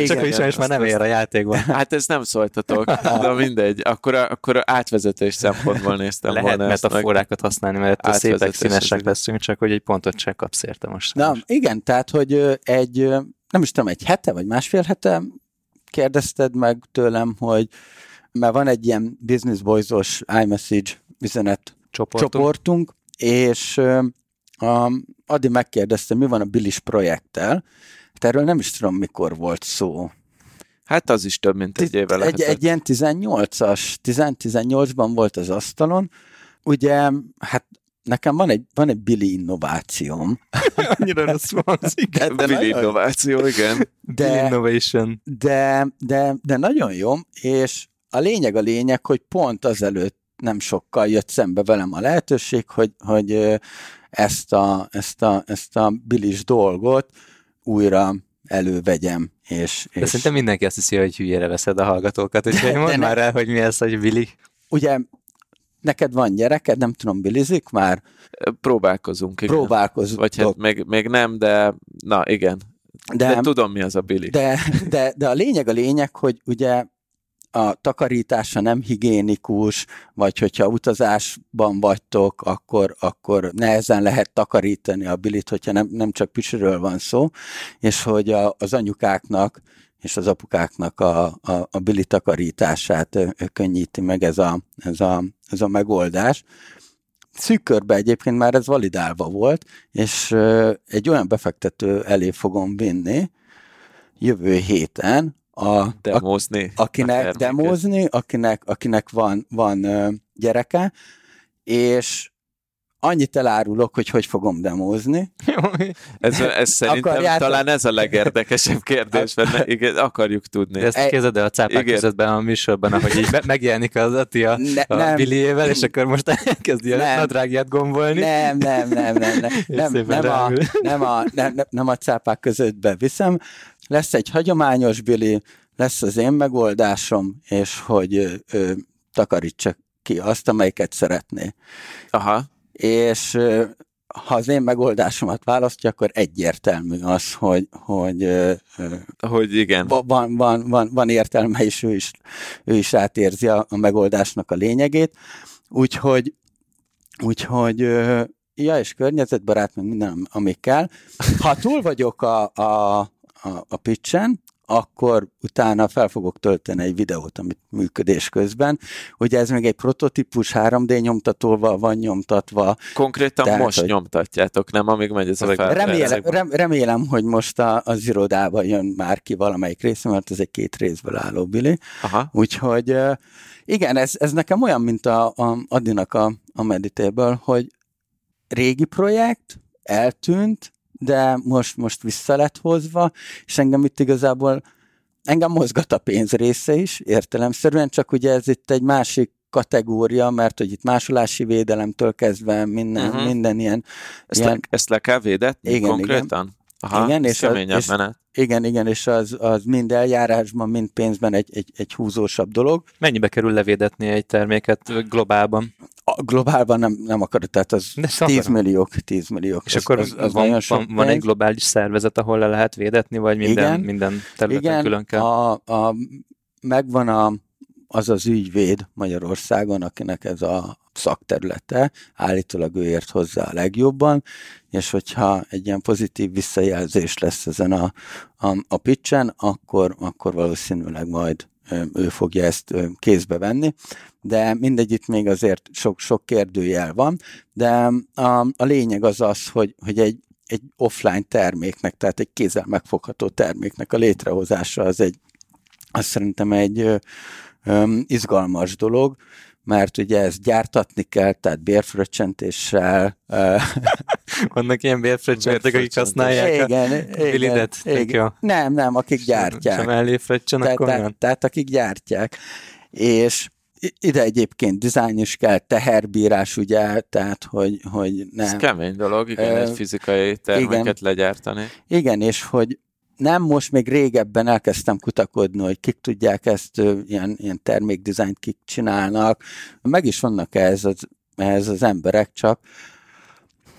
Csak hogy is már nem ér a játékban. [laughs] Hát ez nem szóltatok, de mindegy. Akkor, a, akkor a átvezetés szempontból néztem Lehet volna metaforákat használni, mert szépek, színesek leszünk, csak hogy egy pontot se kapsz érte most. Na, igen, tehát, hogy egy, nem is tudom, egy hete, vagy másfél hete kérdezted meg tőlem, hogy mert van egy ilyen Business Boys-os iMessage üzenet csoportunk, csoportunk és um, Adi megkérdezte, mi van a Billis projekttel. Hát erről nem is tudom, mikor volt szó. Hát az is több, mint egy éve egy, lehetett. egy ilyen 18-as, 10-18-ban volt az asztalon. Ugye, hát nekem van egy, van egy Billy innovációm. [laughs] Annyira rossz hangzik. De, de, Billy nagyon, innováció, igen. De... de, Innovation. de, de, de nagyon jó, és a lényeg a lényeg, hogy pont azelőtt nem sokkal jött szembe velem a lehetőség, hogy, hogy ezt a, ezt a, ezt a bilis dolgot újra elővegyem. És, De és szerintem mindenki azt hiszi, hogy hülyére veszed a hallgatókat, úgyhogy De- mondd de már el, hogy mi ez, hogy Billy. ugye neked van gyereked, nem tudom, bilizik már? Próbálkozunk, igen. Próbálkozunk. Vagy hát még, még nem, de na igen. De, de, tudom, mi az a Billy. de, de, de a lényeg a lényeg, hogy ugye a takarítása nem higiénikus, vagy hogyha utazásban vagytok, akkor, akkor nehezen lehet takarítani a bilit, hogyha nem, nem csak püsről van szó, és hogy a, az anyukáknak és az apukáknak a, a, a bili takarítását könnyíti meg ez a, ez a, ez a megoldás. Szűk körbe egyébként már ez validálva volt, és egy olyan befektető elé fogom vinni jövő héten, a, a, Demózni. a akinek terméket. demózni, akinek, akinek van, van gyereke, és annyit elárulok, hogy hogy fogom demózni. Ez, ez szerintem Akarjátok? talán ez a legérdekesebb kérdés benne. Igen, akarjuk tudni. Ezt Egy- képzeld el a cápák Igen. közöttben a műsorban, ahogy így megjelenik az Attila Ne, a nem, Billyével, és akkor most elkezdi a Nem. nadrágját gombolni. nem, nem, nem, nem, nem, [laughs] nem, nem, a, nem, a, nem, nem, a cápák között beviszem. Lesz egy hagyományos bili, lesz az én megoldásom, és hogy ö, ö, takarítsa ki azt, amelyiket szeretné. Aha. És ha az én megoldásomat választja, akkor egyértelmű az, hogy, hogy Hogy igen. va- van, van, van, van értelme, és ő is, ő is átérzi a, a megoldásnak a lényegét. Úgyhogy, úgyhogy ja, és környezetbarát, meg minden, ami kell. Ha túl vagyok a, a, a, a pitchen, akkor utána fel fogok tölteni egy videót, amit működés közben. Ugye ez még egy prototípus 3D nyomtatóval van nyomtatva. Konkrétan Tehát, most hogy- nyomtatjátok, nem? Amíg megy ez a fel. Remélem, rem, remélem, hogy most a, az irodában jön már ki valamelyik része, mert ez egy két részből álló bili. Aha. Úgyhogy igen, ez, ez nekem olyan, mint a, a Adinak a, a Meditable, hogy régi projekt, eltűnt, de most, most vissza lett hozva, és engem itt igazából engem mozgat a pénz része is, értelemszerűen, csak ugye ez itt egy másik kategória, mert hogy itt másolási védelemtől kezdve minden, uh-huh. minden ilyen, Ezt, ilyen le, ezt le kell védetni Igen, konkrétan? Aha, Igen, és a- keményebb és- menet. igen, igen, és az, az mind eljárásban, mind pénzben egy, egy, egy húzósabb dolog. Mennyibe kerül levédetni egy terméket globálban? A globálban nem, nem akarod, tehát az De ezt 10 akarom. milliók, 10 milliók. És az, akkor az, az van, van, van egy globális szervezet, ahol le lehet védetni, vagy minden, Igen. minden területen Igen, külön kell? a, a, megvan a, az az ügyvéd Magyarországon, akinek ez a szakterülete, állítólag ő ért hozzá a legjobban, és hogyha egy ilyen pozitív visszajelzés lesz ezen a, a, a pitchen, akkor, akkor valószínűleg majd ő fogja ezt kézbe venni, de mindegy, itt még azért sok, sok kérdőjel van, de a, a lényeg az az, hogy, hogy egy, egy offline terméknek, tehát egy kézzel megfogható terméknek a létrehozása az egy, az szerintem egy ö, izgalmas dolog, mert ugye ezt gyártatni kell, tehát bérfröccsentéssel. [laughs] Vannak ilyen bérfröccsentek, akik használják a igen, igen, bilidet? Igen. Nem, nem, akik Sem gyártják. mellé fröccsen, Tehát, akkor tehát, nem. tehát akik gyártják. És ide egyébként dizájn is kell, teherbírás, ugye, tehát, hogy, hogy Ez nem. kemény dolog, igen, egy fizikai terméket legyártani. Igen, és hogy nem most még régebben elkezdtem kutakodni, hogy kik tudják ezt, ilyen, ilyen termékdizájnt kik csinálnak. Meg is vannak ehhez az, ehhez az emberek, csak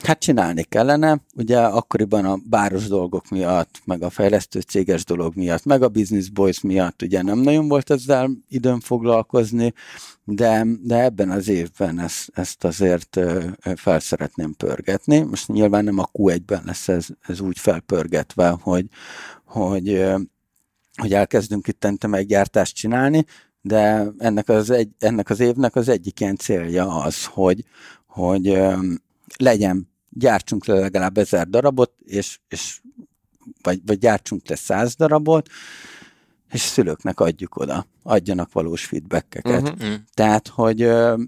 hát csinálni kellene. Ugye akkoriban a báros dolgok miatt, meg a fejlesztő céges dolog miatt, meg a business boys miatt ugye nem nagyon volt ezzel időm foglalkozni, de, de ebben az évben ezt, ezt azért fel szeretném pörgetni. Most nyilván nem a Q1-ben lesz ez, ez úgy felpörgetve, hogy, hogy, hogy elkezdünk itt meggyártást csinálni, de ennek az, egy, ennek az évnek az egyik ilyen célja az, hogy, hogy legyen, gyártsunk le legalább ezer darabot, és, és vagy, vagy gyártsunk le száz darabot, és szülőknek adjuk oda, adjanak valós feedbackeket. Uh-huh. Tehát, hogy ö,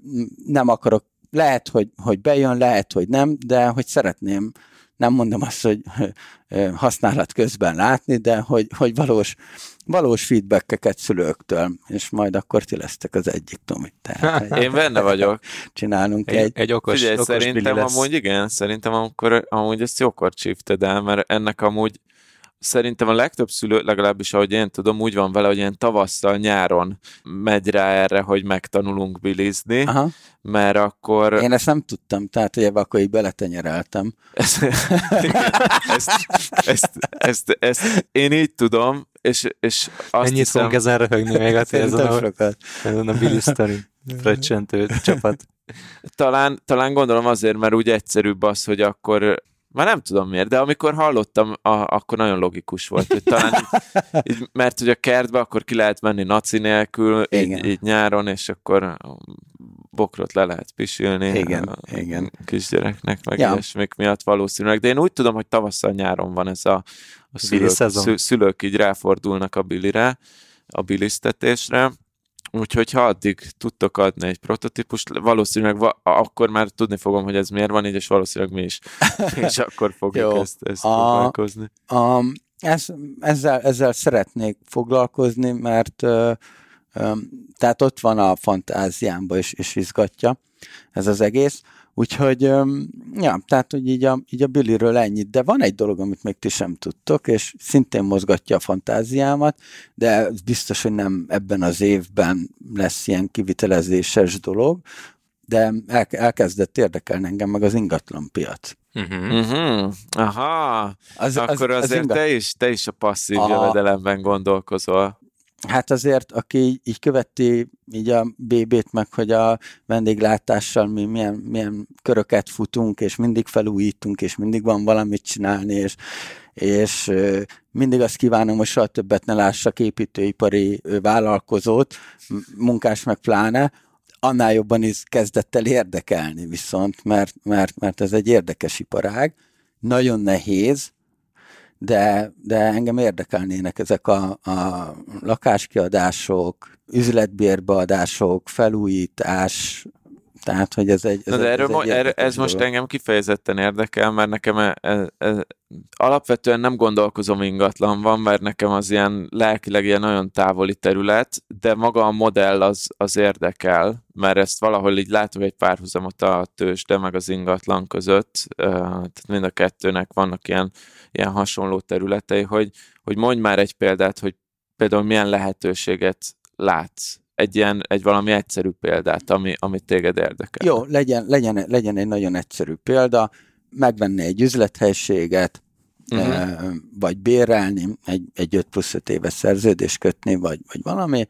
nem akarok, lehet, hogy, hogy bejön, lehet, hogy nem, de hogy szeretném, nem mondom azt, hogy ö, használat közben látni, de hogy, hogy valós, valós feedbackeket szülőktől, és majd akkor ti lesztek az egyik, Tomi. Tehát, [laughs] Én benne vagyok. Csinálunk Egy, egy, egy okos, Figyelj, okos szerintem lesz. amúgy igen, szerintem amikor, amúgy ezt jókor csípted el, mert ennek amúgy szerintem a legtöbb szülő, legalábbis ahogy én tudom, úgy van vele, hogy ilyen tavasszal, nyáron megy rá erre, hogy megtanulunk bilizni, Aha, mert akkor... én ezt nem tudtam, tehát hogy ebbe akkor így beletenyereltem. Ezt, ezt, ezt, ezt, ezt, én így tudom, és, és azt Ennyit hiszem, fogunk ezen röhögni még a ezen a, sokat. ezen a Billy Story fröccsentő csapat. talán, talán gondolom azért, mert úgy egyszerűbb az, hogy akkor már nem tudom miért, de amikor hallottam, a, akkor nagyon logikus volt, hogy talán így, [laughs] így, mert hogy a kertbe akkor ki lehet menni naci nélkül, Igen. így, így nyáron, és akkor a bokrot le lehet pisilni Igen, a igen. kisgyereknek, meg Ja. ilyesmik miatt valószínűleg. De én úgy tudom, hogy tavasszal nyáron van ez a, a szülők, szülők így ráfordulnak a bilire, a bilisztetésre, Úgyhogy ha addig tudtok adni egy prototípust, valószínűleg va- akkor már tudni fogom, hogy ez miért van így, és valószínűleg mi is. [laughs] és akkor fogjuk Jó. ezt, ezt A- próbálkozni. Um, ez, ezzel, ezzel szeretnék foglalkozni, mert ö, ö, tehát ott van a fantáziámba is, és izgatja ez az egész. Úgyhogy, ja, tehát hogy így a, így a Billyről ennyit, de van egy dolog, amit még ti sem tudtok, és szintén mozgatja a fantáziámat, de biztos, hogy nem ebben az évben lesz ilyen kivitelezéses dolog, de el, elkezdett érdekelni engem meg az ingatlan piac. Uh-huh. Uh-huh. Aha, Az, akkor az azért ingat- te, is, te is a passzív Aha. jövedelemben gondolkozol. Hát azért, aki így, követi így a BB-t, meg hogy a vendéglátással mi milyen, milyen köröket futunk, és mindig felújítunk, és mindig van valamit csinálni, és, és mindig azt kívánom, hogy soha többet ne lássak építőipari vállalkozót, munkás meg pláne, annál jobban is kezdett el érdekelni viszont, mert, mert, mert ez egy érdekes iparág, nagyon nehéz, de, de engem érdekelnének ezek a, a lakáskiadások, üzletbérbeadások, felújítás, tehát, hogy ez egy... Ez Na de erről, ez, mo- egy erről, ez most engem kifejezetten érdekel, mert nekem e, e, e, alapvetően nem gondolkozom ingatlanban, mert nekem az ilyen lelkileg ilyen nagyon távoli terület, de maga a modell az, az érdekel, mert ezt valahol így látom egy párhuzamot a tőzsde meg az ingatlan között, tehát mind a kettőnek vannak ilyen, ilyen hasonló területei, hogy, hogy mondj már egy példát, hogy például milyen lehetőséget látsz egy ilyen, egy valami egyszerű példát, ami, ami téged érdekel. Jó, legyen, legyen, legyen egy nagyon egyszerű példa, megvenni egy üzlethelységet, Mhm. uh-huh. vagy bérelni, egy, egy 5 plusz 5 éves szerződést kötni, vagy, vagy valami,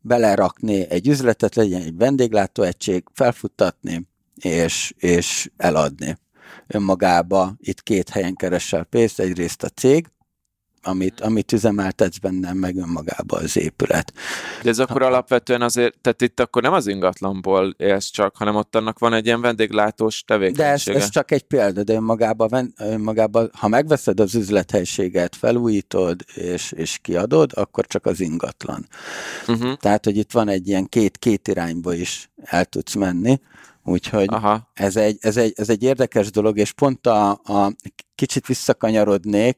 belerakni egy üzletet, legyen egy vendéglátóegység, felfuttatni, és, és eladni. Önmagába itt két helyen keresel pénzt, egyrészt a cég, amit, amit üzemeltetsz bennem, meg önmagába az épület. De ez akkor alapvetően azért, tehát itt akkor nem az ingatlanból élsz csak, hanem ott annak van egy ilyen vendéglátós De ez, tevékenysége. ez csak egy példa, de önmagában, önmagában, ha megveszed az üzlethelységet, felújítod és, és kiadod, akkor csak az ingatlan. Uh-huh. Tehát, hogy itt van egy ilyen két, két irányba is el tudsz menni, úgyhogy Aha. ez egy, ez, egy, ez egy érdekes dolog, és pont a, a kicsit visszakanyarodnék,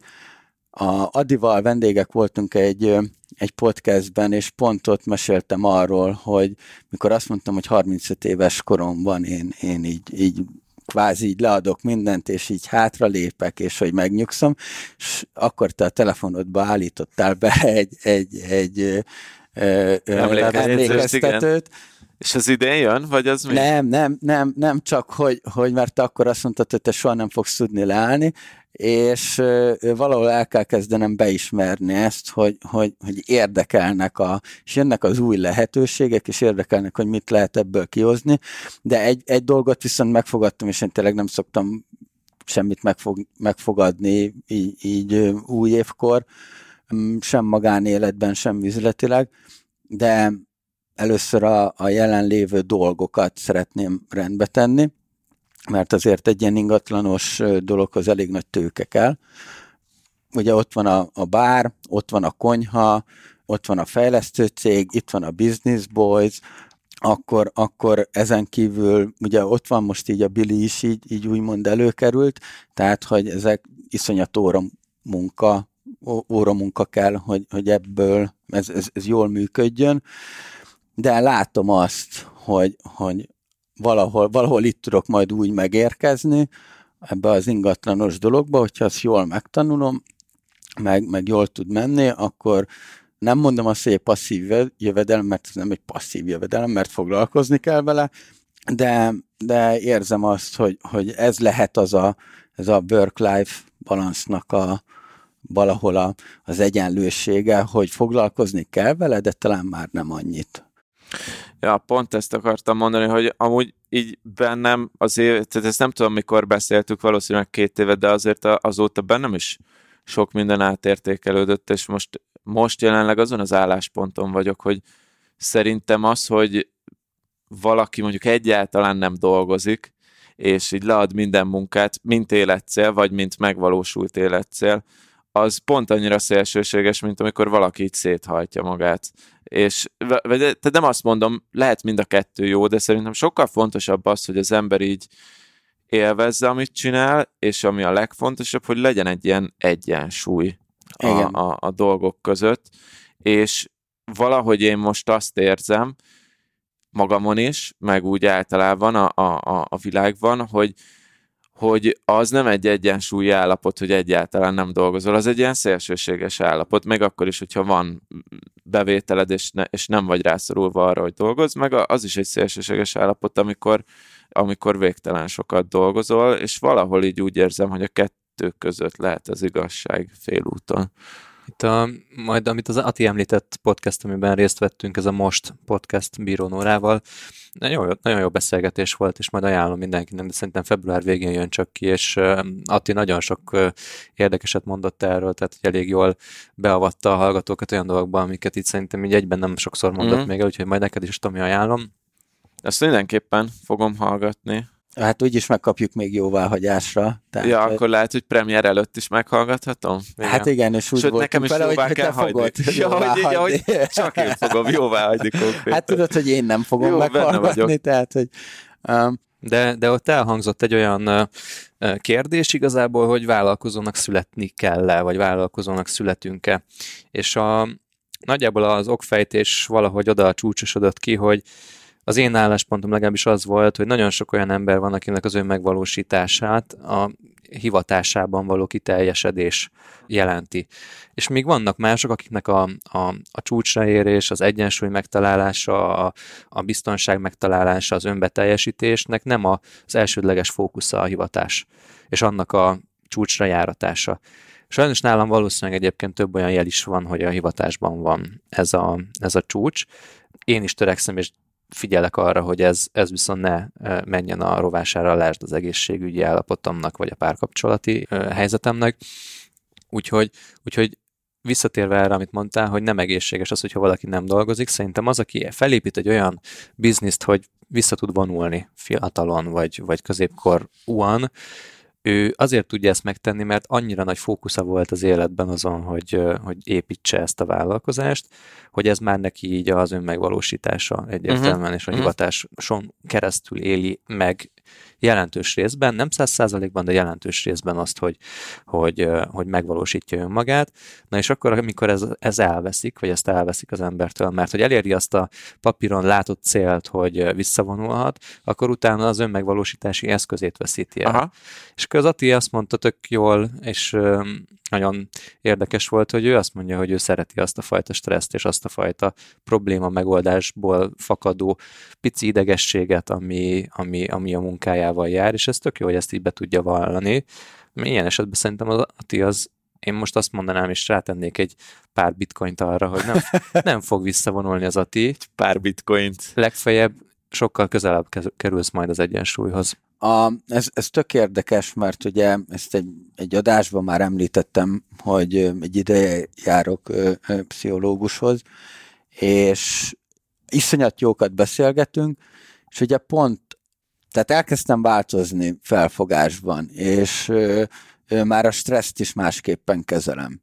a Adival vendégek voltunk egy, egy podcastben, és pont ott meséltem arról, hogy mikor azt mondtam, hogy 35 éves koromban én, én így, így kvázi így leadok mindent, és így hátra lépek, és hogy megnyugszom, és akkor te a telefonodba állítottál be egy, egy, egy Emlékeztetőt, emlékeztetőt, És az idén jön, vagy az mi? nem, nem, nem, nem csak, hogy, hogy mert akkor azt mondtad, hogy te soha nem fogsz tudni leállni, és valahol el kell kezdenem beismerni ezt, hogy, hogy, hogy érdekelnek, a, és jönnek az új lehetőségek, és érdekelnek, hogy mit lehet ebből kihozni, de egy, egy dolgot viszont megfogadtam, és én tényleg nem szoktam semmit megfog, megfogadni így, így új évkor, mm, sem magánéletben, sem üzletileg, de először a, a jelenlévő dolgokat szeretném rendbe tenni, mert azért egy ilyen ingatlanos dologhoz elég nagy tőke kell. Ugye ott van a, a bár, ott van a konyha, ott van a fejlesztő cég, itt van a Business Boys, akkor, akkor ezen kívül, ugye ott van most így a Billy is így, így úgymond előkerült, tehát, hogy ezek iszonyat óra munka, óra munka kell, hogy, hogy ebből ez, ez, ez jól működjön, de látom azt, hogy, hogy valahol, valahol itt tudok majd úgy megérkezni ebbe az ingatlanos dologba, hogyha azt jól megtanulom, meg, meg jól tud menni, akkor nem mondom azt, hogy egy passzív jövedelem, mert ez nem egy passzív jövedelem, mert foglalkozni kell vele, de, de érzem azt, hogy, hogy ez lehet az a, ez a work-life balansznak a, valahol a, az egyenlősége, hogy foglalkozni kell vele, de talán már nem annyit. Ja, pont ezt akartam mondani, hogy amúgy így bennem azért, tehát ezt nem tudom, mikor beszéltük, valószínűleg két éve, de azért azóta bennem is sok minden átértékelődött, és most, most jelenleg azon az állásponton vagyok, hogy szerintem az, hogy valaki mondjuk egyáltalán nem dolgozik, és így lead minden munkát, mint életcél, vagy mint megvalósult életcél, az pont annyira szélsőséges, mint amikor valaki így széthajtja magát. És tehát nem azt mondom, lehet mind a kettő jó, de szerintem sokkal fontosabb az, hogy az ember így élvezze, amit csinál, és ami a legfontosabb, hogy legyen egy ilyen egyensúly a, a, a dolgok között, és valahogy én most azt érzem, magamon is, meg úgy általában a, a, a világban, hogy, hogy az nem egy egyensúlyi állapot, hogy egyáltalán nem dolgozol, az egy ilyen szélsőséges állapot, meg akkor is, hogyha van bevételed, és, ne, és nem vagy rászorulva arra, hogy dolgozz, meg az is egy szélsőséges állapot, amikor, amikor végtelen sokat dolgozol, és valahol így úgy érzem, hogy a kettő között lehet az igazság félúton. Itt a, majd, amit az Ati említett podcast, amiben részt vettünk, ez a Most podcast Bíró Nórával, nagyon jó, nagyon jó beszélgetés volt, és majd ajánlom mindenkinek, de szerintem február végén jön csak ki, és Ati nagyon sok érdekeset mondott erről, tehát hogy elég jól beavatta a hallgatókat olyan dolgokba, amiket itt szerintem így egyben nem sokszor mondott mm-hmm. még el, úgyhogy majd neked is Tomi ajánlom. Ezt mindenképpen fogom hallgatni. Hát úgyis megkapjuk még jóváhagyásra. Tehát, ja, akkor lehet, hogy premier előtt is meghallgathatom? Igen. Hát igen, és úgy Sőt, nekem is vele, jóvá hogy kell hagyni. Ja, hogy, ja, hogy csak én fogom jóvá hagyni konkrétan. Hát tudod, hogy én nem fogom Jó, meghallgatni, tehát, hogy... Um, de, de ott elhangzott egy olyan kérdés igazából, hogy vállalkozónak születni kell-e, vagy vállalkozónak születünk-e. És a, nagyjából az okfejtés valahogy oda csúcsosodott ki, hogy az én álláspontom legalábbis az volt, hogy nagyon sok olyan ember van, akinek az önmegvalósítását a hivatásában való kiteljesedés jelenti. És még vannak mások, akiknek a, a, a csúcsra érés, az egyensúly megtalálása, a, a biztonság megtalálása, az önbeteljesítésnek nem az elsődleges fókusza a hivatás, és annak a csúcsra járatása. Sajnos nálam valószínűleg egyébként több olyan jel is van, hogy a hivatásban van ez a, ez a csúcs. Én is törekszem, és figyelek arra, hogy ez, ez viszont ne menjen a rovására, lásd az egészségügyi állapotomnak, vagy a párkapcsolati helyzetemnek. Úgyhogy, úgyhogy visszatérve erre, amit mondtál, hogy nem egészséges az, hogyha valaki nem dolgozik, szerintem az, aki felépít egy olyan bizniszt, hogy vissza tud vonulni fiatalon, vagy, vagy középkorúan, ő azért tudja ezt megtenni, mert annyira nagy fókusza volt az életben azon, hogy, hogy építse ezt a vállalkozást, hogy ez már neki így az önmegvalósítása egyértelműen, uh-huh. és a mhm. hivatáson keresztül éli meg jelentős részben, nem száz százalékban, de jelentős részben azt, hogy, hogy, hogy megvalósítja önmagát. Na és akkor, amikor ez, ez elveszik, vagy ezt elveszik az embertől, mert hogy eléri azt a papíron látott célt, hogy visszavonulhat, akkor utána az önmegvalósítási eszközét veszíti el. Aha. És akkor az Ati azt mondta tök jól, és nagyon érdekes volt, hogy ő azt mondja, hogy ő szereti azt a fajta stresszt és azt a fajta probléma megoldásból fakadó pici idegességet, ami, ami, ami a munkájával jár, és ez tök jó, hogy ezt így be tudja vallani. Ilyen esetben szerintem az Ati az én most azt mondanám, és rátennék egy pár bitcoint arra, hogy nem, [laughs] nem fog visszavonulni az Ati. Pár bitcoint. Legfeljebb sokkal közelebb kerülsz majd az egyensúlyhoz. A, ez, ez tök érdekes, mert ugye ezt egy, egy adásban már említettem, hogy egy ideje járok ö, ö, pszichológushoz, és iszonyat jókat beszélgetünk, és ugye pont, tehát elkezdtem változni felfogásban, és ö, már a stresszt is másképpen kezelem.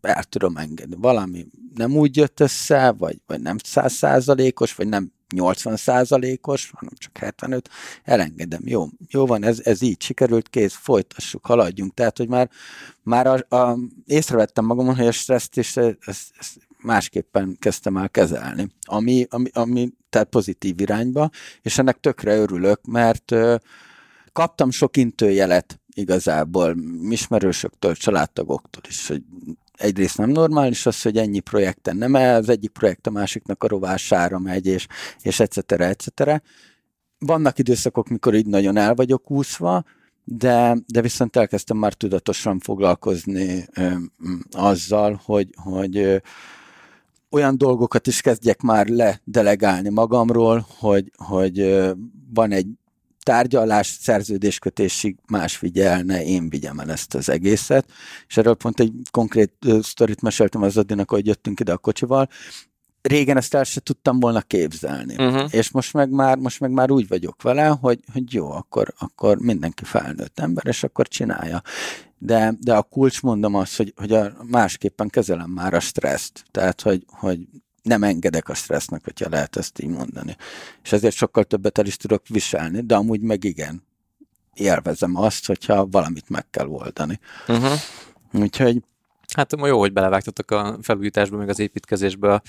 El tudom engedni. Valami nem úgy jött össze, vagy, vagy nem százszázalékos, vagy nem 80 százalékos, hanem csak 75, elengedem, jó, jó van, ez, ez így sikerült, kész, folytassuk, haladjunk. Tehát, hogy már, már a, a, észrevettem magamon, hogy a stresszt is ezt, ezt másképpen kezdtem el kezelni, ami, ami, ami tehát pozitív irányba, és ennek tökre örülök, mert ö, kaptam sok intőjelet igazából ismerősöktől, családtagoktól is, hogy egyrészt nem normális az, hogy ennyi projekten nem el, az egyik projekt a másiknak a rovására megy, és, és et cetera, et cetera. Vannak időszakok, mikor így nagyon el vagyok úszva, de, de viszont elkezdtem már tudatosan foglalkozni ö, azzal, hogy, hogy olyan dolgokat is kezdjek már ledelegálni magamról, hogy, hogy van egy tárgyalás, szerződéskötésig más figyelne, én vigyem el ezt az egészet. És erről pont egy konkrét sztorit meséltem az Adinak, hogy jöttünk ide a kocsival. Régen ezt el se tudtam volna képzelni. Uh-huh. És most meg már, most meg már úgy vagyok vele, hogy, hogy jó, akkor, akkor mindenki felnőtt ember, és akkor csinálja. De, de a kulcs mondom azt, hogy, hogy a, másképpen kezelem már a stresszt. Tehát, hogy, hogy nem engedek a stressznek, hogyha lehet ezt így mondani. És ezért sokkal többet el is tudok viselni, de amúgy meg igen, élvezem azt, hogyha valamit meg kell oldani. Uh-huh. Úgyhogy Hát jó, hogy belevágtatok a felújításba, meg az építkezésbe a,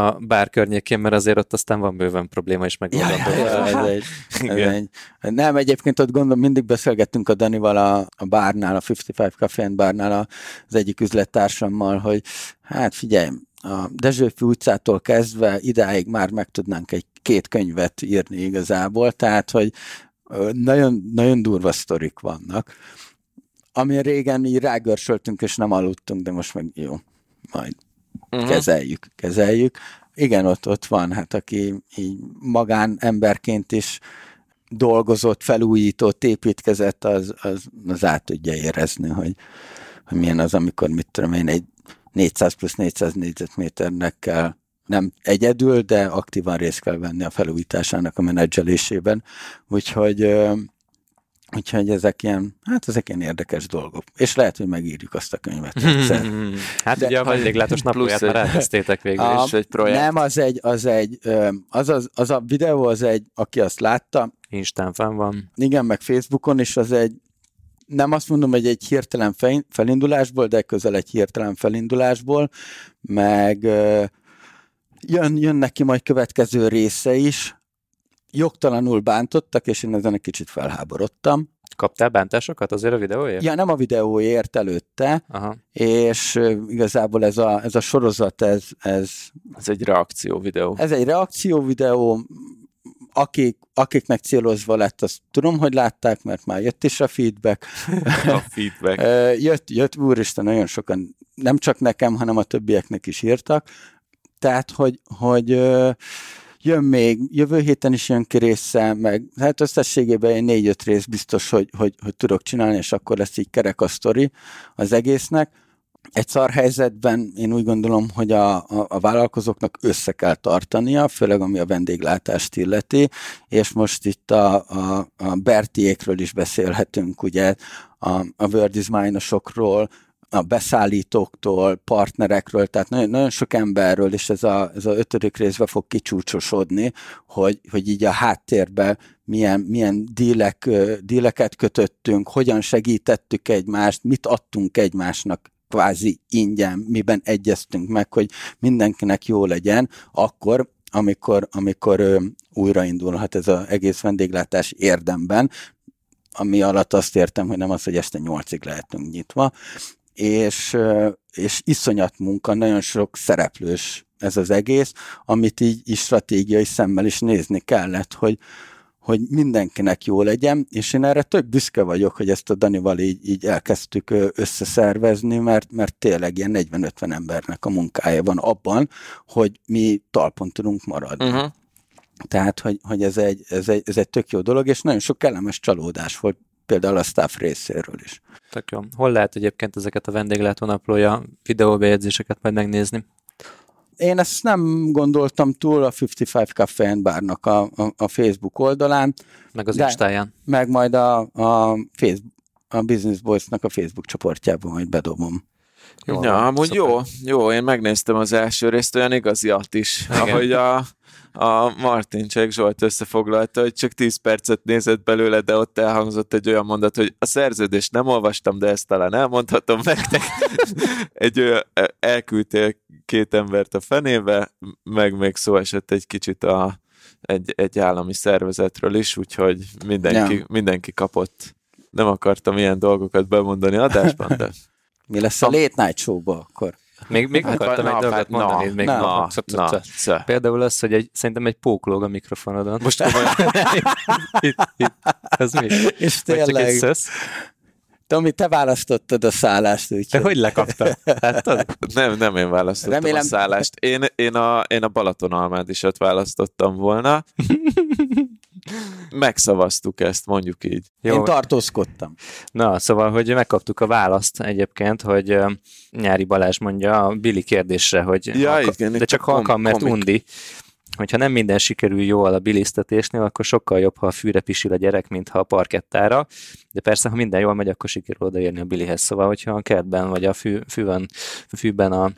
a bár környékén, mert azért ott aztán van bőven probléma is megoldandó. Ja, ja, ja, ez egy, [laughs] ez egy, nem, egyébként ott gondolom, mindig beszélgettünk a Danival a, a bárnál, a 55 Café bárnál az egyik üzlettársammal, hogy hát figyelj, a Dezsőfű utcától kezdve idáig már meg tudnánk egy két könyvet írni igazából, tehát, hogy nagyon, nagyon durva sztorik vannak. Ami régen így rágörsöltünk és nem aludtunk, de most meg jó, majd uh-huh. kezeljük, kezeljük. Igen, ott, ott van, hát aki így magán emberként is dolgozott, felújított, építkezett, az, az, az át tudja érezni, hogy, hogy milyen az, amikor mit tudom én, egy 400 plusz 400 négyzetméternek kell nem egyedül, de aktívan részt kell venni a felújításának a menedzselésében. Úgyhogy Úgyhogy ezek ilyen, hát ezek ilyen érdekes dolgok. És lehet, hogy megírjuk azt a könyvet egyszer. [laughs] hát De, ugye a vendéglátós [laughs] naplóját már elkezdtétek végül a, is egy projekt. Nem, az egy, az egy, az, az, az a videó, az egy, aki azt látta. Instán fenn van. Igen, meg Facebookon is az egy, nem azt mondom, hogy egy hirtelen felindulásból, de közel egy hirtelen felindulásból, meg jön, jön neki majd következő része is. Jogtalanul bántottak, és én ezen egy kicsit felháborodtam. Kaptál bántásokat azért a videóért? Ja, nem a videóért előtte, Aha. és igazából ez a, ez a sorozat, ez, ez... Ez egy reakció videó. Ez egy reakció videó, akik, akiknek célozva lett, azt tudom, hogy látták, mert már jött is a feedback. [laughs] a feedback. jött, jött, úristen, nagyon sokan, nem csak nekem, hanem a többieknek is írtak. Tehát, hogy, hogy jön még, jövő héten is jön ki része, meg hát összességében egy négy-öt rész biztos, hogy, hogy, hogy tudok csinálni, és akkor lesz így kerek a sztori az egésznek egy szar helyzetben én úgy gondolom, hogy a, a, a vállalkozóknak össze kell tartania, főleg ami a vendéglátást illeti, és most itt a, a, a Bertiékről is beszélhetünk, ugye, a, a is a beszállítóktól, partnerekről, tehát nagyon, nagyon sok emberről, és ez a, ez a ötödik részbe fog kicsúcsosodni, hogy, hogy így a háttérben milyen, milyen dílek, díleket kötöttünk, hogyan segítettük egymást, mit adtunk egymásnak kvázi ingyen, miben egyeztünk meg, hogy mindenkinek jó legyen, akkor, amikor, amikor ö, újraindulhat ez az egész vendéglátás érdemben, ami alatt azt értem, hogy nem az, hogy este nyolcig lehetünk nyitva, és, és iszonyat munka, nagyon sok szereplős ez az egész, amit így, így stratégiai szemmel is nézni kellett, hogy, hogy mindenkinek jó legyen, és én erre tök büszke vagyok, hogy ezt a Danival így, így elkezdtük összeszervezni, mert, mert tényleg ilyen 40-50 embernek a munkája van abban, hogy mi talpon tudunk maradni. Uh-huh. Tehát, hogy, hogy ez, egy, ez, egy, ez egy tök jó dolog, és nagyon sok kellemes csalódás volt például a staff részéről is. Tök jó. Hol lehet egyébként ezeket a vendéglátónaplója videóbejegyzéseket majd megnézni? Én ezt nem gondoltam túl a 55 Café and Barnak a, a, a Facebook oldalán. Meg az Instáján. Meg majd a, a, Facebook, a Business Boys-nak a Facebook csoportjában majd bedobom. Jó, ja, amúgy szuper. jó, jó, én megnéztem az első részt, olyan igaziat is, Igen. ahogy a, a Martin Csek Zsolt összefoglalta, hogy csak 10 percet nézett belőle, de ott elhangzott egy olyan mondat, hogy a szerződést nem olvastam, de ezt talán elmondhatom nektek. [laughs] egy olyan, elküldtél két embert a fenébe, meg még szó esett egy kicsit a, egy, egy állami szervezetről is, úgyhogy mindenki, Ja. mindenki kapott. Nem akartam ilyen dolgokat bemondani adásban, de [laughs] Mi lesz a Late Night Show-ba akkor? Még, még Hát, akartam na, egy dolgot hát, na, mondani. még na, na, na, szop. szö. Például az, hogy egy, szerintem egy póklóg a mikrofonodon. Most [laughs] itt, itt, ez mi? [laughs] És tényleg? Tomi, te választottad a szállást, Te úgyhogy... hogy lekaptad? Láttad? [laughs] Nem, nem én választottam Remélem- a szállást. Én, én, a, én a Balatonalmádisat választottam volna. Megszavaztuk ezt, mondjuk így. Jó, Én tartózkodtam. Na, szóval, hogy megkaptuk a választ egyébként, hogy Nyári Balázs mondja a Billy kérdésre, hogy Ja, halka, igen, de csak halkan, mert komik. undi. Hogyha nem minden sikerül jól a bilisztetésnél, akkor sokkal jobb, ha a fűre pisil a gyerek, mint ha a parkettára. De persze, ha minden jól megy, akkor sikerül odaérni a Billyhez. Szóval, hogyha a kertben vagy a fű, fűben, fűben a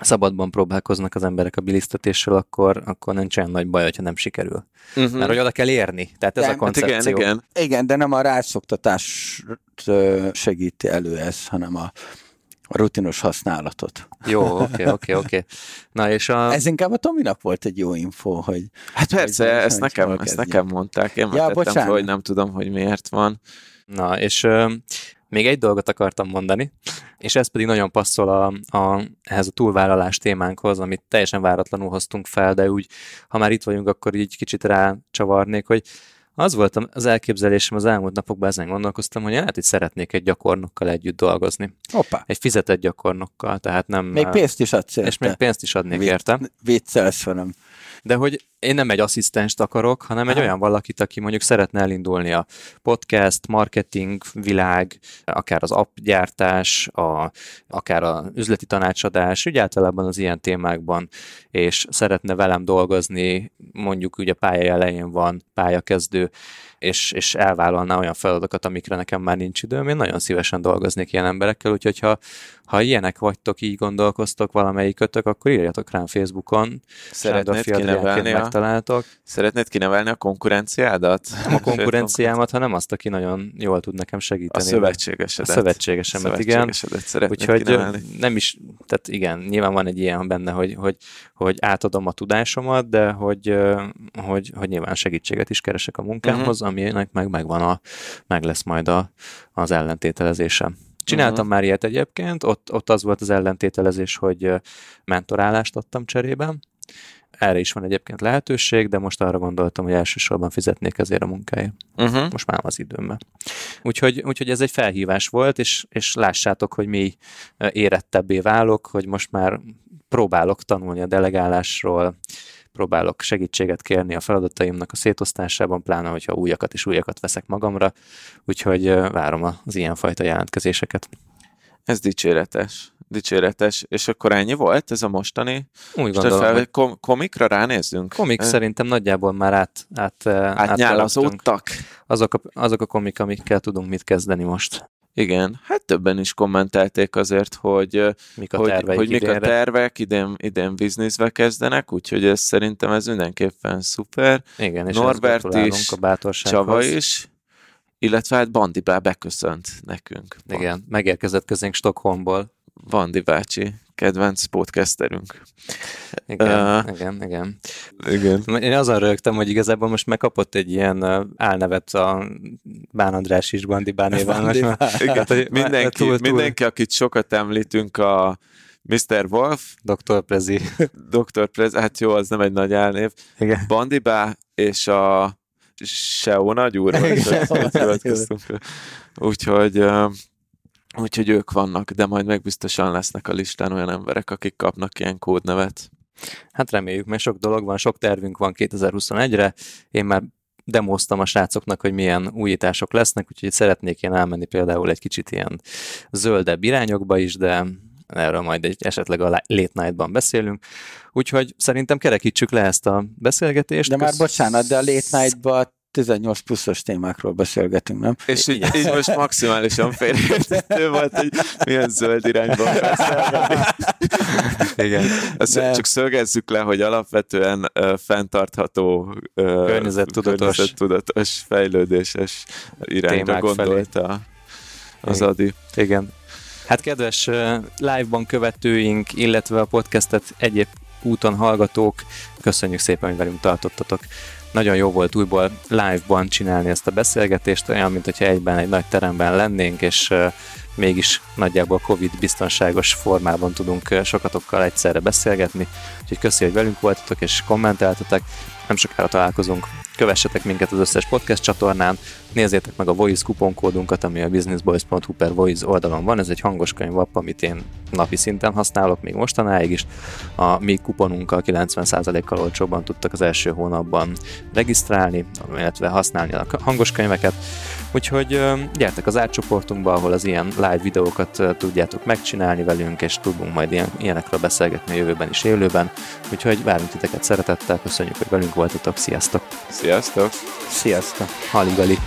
szabadban próbálkoznak az emberek a bilisztetésről, akkor, akkor nincs olyan nagy baj, hogyha nem sikerül. Uh-huh. Mert hogy oda kell érni. Tehát ez De- a hát hát koncepció. igen, igen. Igen, de nem a rászoktatást ö, segíti elő ez, hanem a, a rutinos használatot. Jó, oké, [laughs] oké, oké. Na és a... Ez inkább a Tominak volt egy jó info, hogy Hát persze, Hogy- ezt nekem, ezt nekem mondták. Én Ja, tettem hogy nem tudom, hogy miért van. Na, és még egy dolgot akartam mondani, és ez pedig nagyon passzol a, a, ehhez a túlvállalás témánkhoz, amit teljesen váratlanul hoztunk fel, de úgy, ha már itt vagyunk, akkor így kicsit rácsavarnék, hogy az volt az elképzelésem az elmúlt napokban, ezen gondolkoztam, hogy én lehet, hogy szeretnék egy gyakornokkal együtt dolgozni. hoppá, Egy fizetett gyakornokkal, tehát nem... még pénzt is adsz És még érte. pénzt is adnék Vicc- érte. Viccelsz velem. De hogy én nem egy asszisztenst akarok, hanem egy olyan valakit, aki mondjuk szeretne elindulni a podcast, marketing világ, akár az appgyártás, a, akár az üzleti tanácsadás, úgy általában az ilyen témákban, és szeretne velem dolgozni, mondjuk ugye pálya elején van, pályakezdő, és, és elvállalná olyan feladatokat, amikre nekem már nincs időm, én nagyon szívesen dolgoznék ilyen emberekkel, úgyhogy ha, ha ilyenek vagytok, így gondolkoztok valamelyik kötök, akkor írjatok rám Facebookon, Szeretnéd kinevelni, a, megtaláltok. szeretnéd kinevelni a konkurenciádat? Nem a [laughs] konkurenciámat, hanem azt, aki nagyon jól tud nekem A segíteni. A szövetségesedet. szövetségesemet, igen. szövetségesedet szeretnéd Úgyhogy kinevelni. nem is, tehát igen, nyilván van egy ilyen benne, hogy, hogy, hogy átadom a tudásomat, de hogy, hogy, hogy nyilván segítséget is keresek a munkámhoz, Mhm. Aminek meg megvan a, meg lesz majd a, az ellentételezése. Csináltam Mhm. már ilyet egyébként, ott, ott az volt az ellentételezés, hogy mentorálást adtam cserében. Erre is van egyébként lehetőség, de most arra gondoltam, hogy elsősorban fizetnék ezért a munkáért Uh-huh. most már az időmben. Úgyhogy, úgyhogy ez egy felhívás volt, és, és lássátok, hogy mi érettebbé válok, hogy most már próbálok tanulni a delegálásról, próbálok segítséget kérni a feladataimnak a szétosztásában, pláne, hogyha újakat és újakat veszek magamra, úgyhogy várom az ilyenfajta jelentkezéseket. Ez dicséretes. Dicséretes. És akkor ennyi volt ez a mostani? Úgy gondolom, fel, hogy kom- komikra ránézzünk? komik Eh, szerintem nagyjából már át, át, át Átnyálazódtak? azok a, azok a komik, amikkel tudunk mit kezdeni most. Igen, hát többen is kommentelték azért, hogy, Mik a hogy, terveik hogy mik a tervek, idén, idén bizniszbe kezdenek, úgyhogy ez szerintem ez mindenképpen szuper. Igen, és Norbert is, a. Csaba is, illetve hát Bandi bá beköszönt nekünk. Igen, megérkezett közénk Stockholmból. Bandi bácsi, kedvenc podcasterünk. Igen, Ö, igen, igen. Igen. Én azon rögtem, hogy igazából most megkapott egy ilyen álnevet a Bán András is Bandi Bán néven. Bandi Most már- Bán. Hát, hogy Mindenki, túl, túl, mindenki, akit sokat említünk, a Mr. Wolf, Dr. Prezi. Dr. Prez, hát jó, az nem egy nagy álnév, Igen. Bandibá és a Seo nagy úr, vagy Seo hogy nagy hivatkoztunk rá. Úgyhogy, úgyhogy ők vannak, de majd meg biztosan lesznek a listán olyan emberek, akik kapnak ilyen kódnevet. Hát reméljük, mert sok dolog van, sok tervünk van 2021-re. Én már demoztam a srácoknak, hogy milyen újítások lesznek, úgyhogy szeretnék én elmenni például egy kicsit ilyen zöldebb irányokba is, de erről majd egy, esetleg a Late Night-ban beszélünk. Úgyhogy szerintem kerekítsük le ezt a beszélgetést. De már Kösz- bocsánat, de a Late Night-ba 18 pluszos témákról beszélgetünk, nem? És így, így most maximálisan félreértető volt, hogy milyen zöld irányban beszélgetni. Igen. Ezt De... csak szögezzük le, hogy alapvetően uh, fenntartható uh, környezettudatos. környezettudatos fejlődéses irányra gondolta felé. az Igen. Adi. Igen. Hát kedves live-ban követőink, illetve a podcastet egyéb úton hallgatók, köszönjük szépen, hogy velünk tartottatok. Nagyon jó volt újból live-ban csinálni ezt a beszélgetést, olyan, mint hogyha egyben egy nagy teremben lennénk, és mégis nagyjából Covid biztonságos formában tudunk sokatokkal egyszerre beszélgetni. Úgyhogy köszi, hogy velünk voltatok és kommenteltetek. Nem sokára találkozunk. Kövessetek minket az összes podcast csatornán, nézzétek meg a Voice kuponkódunkat, ami a businessboys.hu per Voice oldalon van. Ez egy hangos könyvapp, amit én napi szinten használok, még mostanáig is. A mi kuponunkkal 90%-kal olcsóbban tudtak az első hónapban regisztrálni, illetve használni a hangos könyveket. Úgyhogy gyertek az átcsoportunkba, ahol az ilyen live videókat tudjátok megcsinálni velünk, és tudunk majd ilyen, ilyenekről beszélgetni a jövőben is élőben. Úgyhogy várunk titeket szeretettel, köszönjük, hogy velünk voltatok, sziasztok! Sziasztok! Sziasztok! Haligali!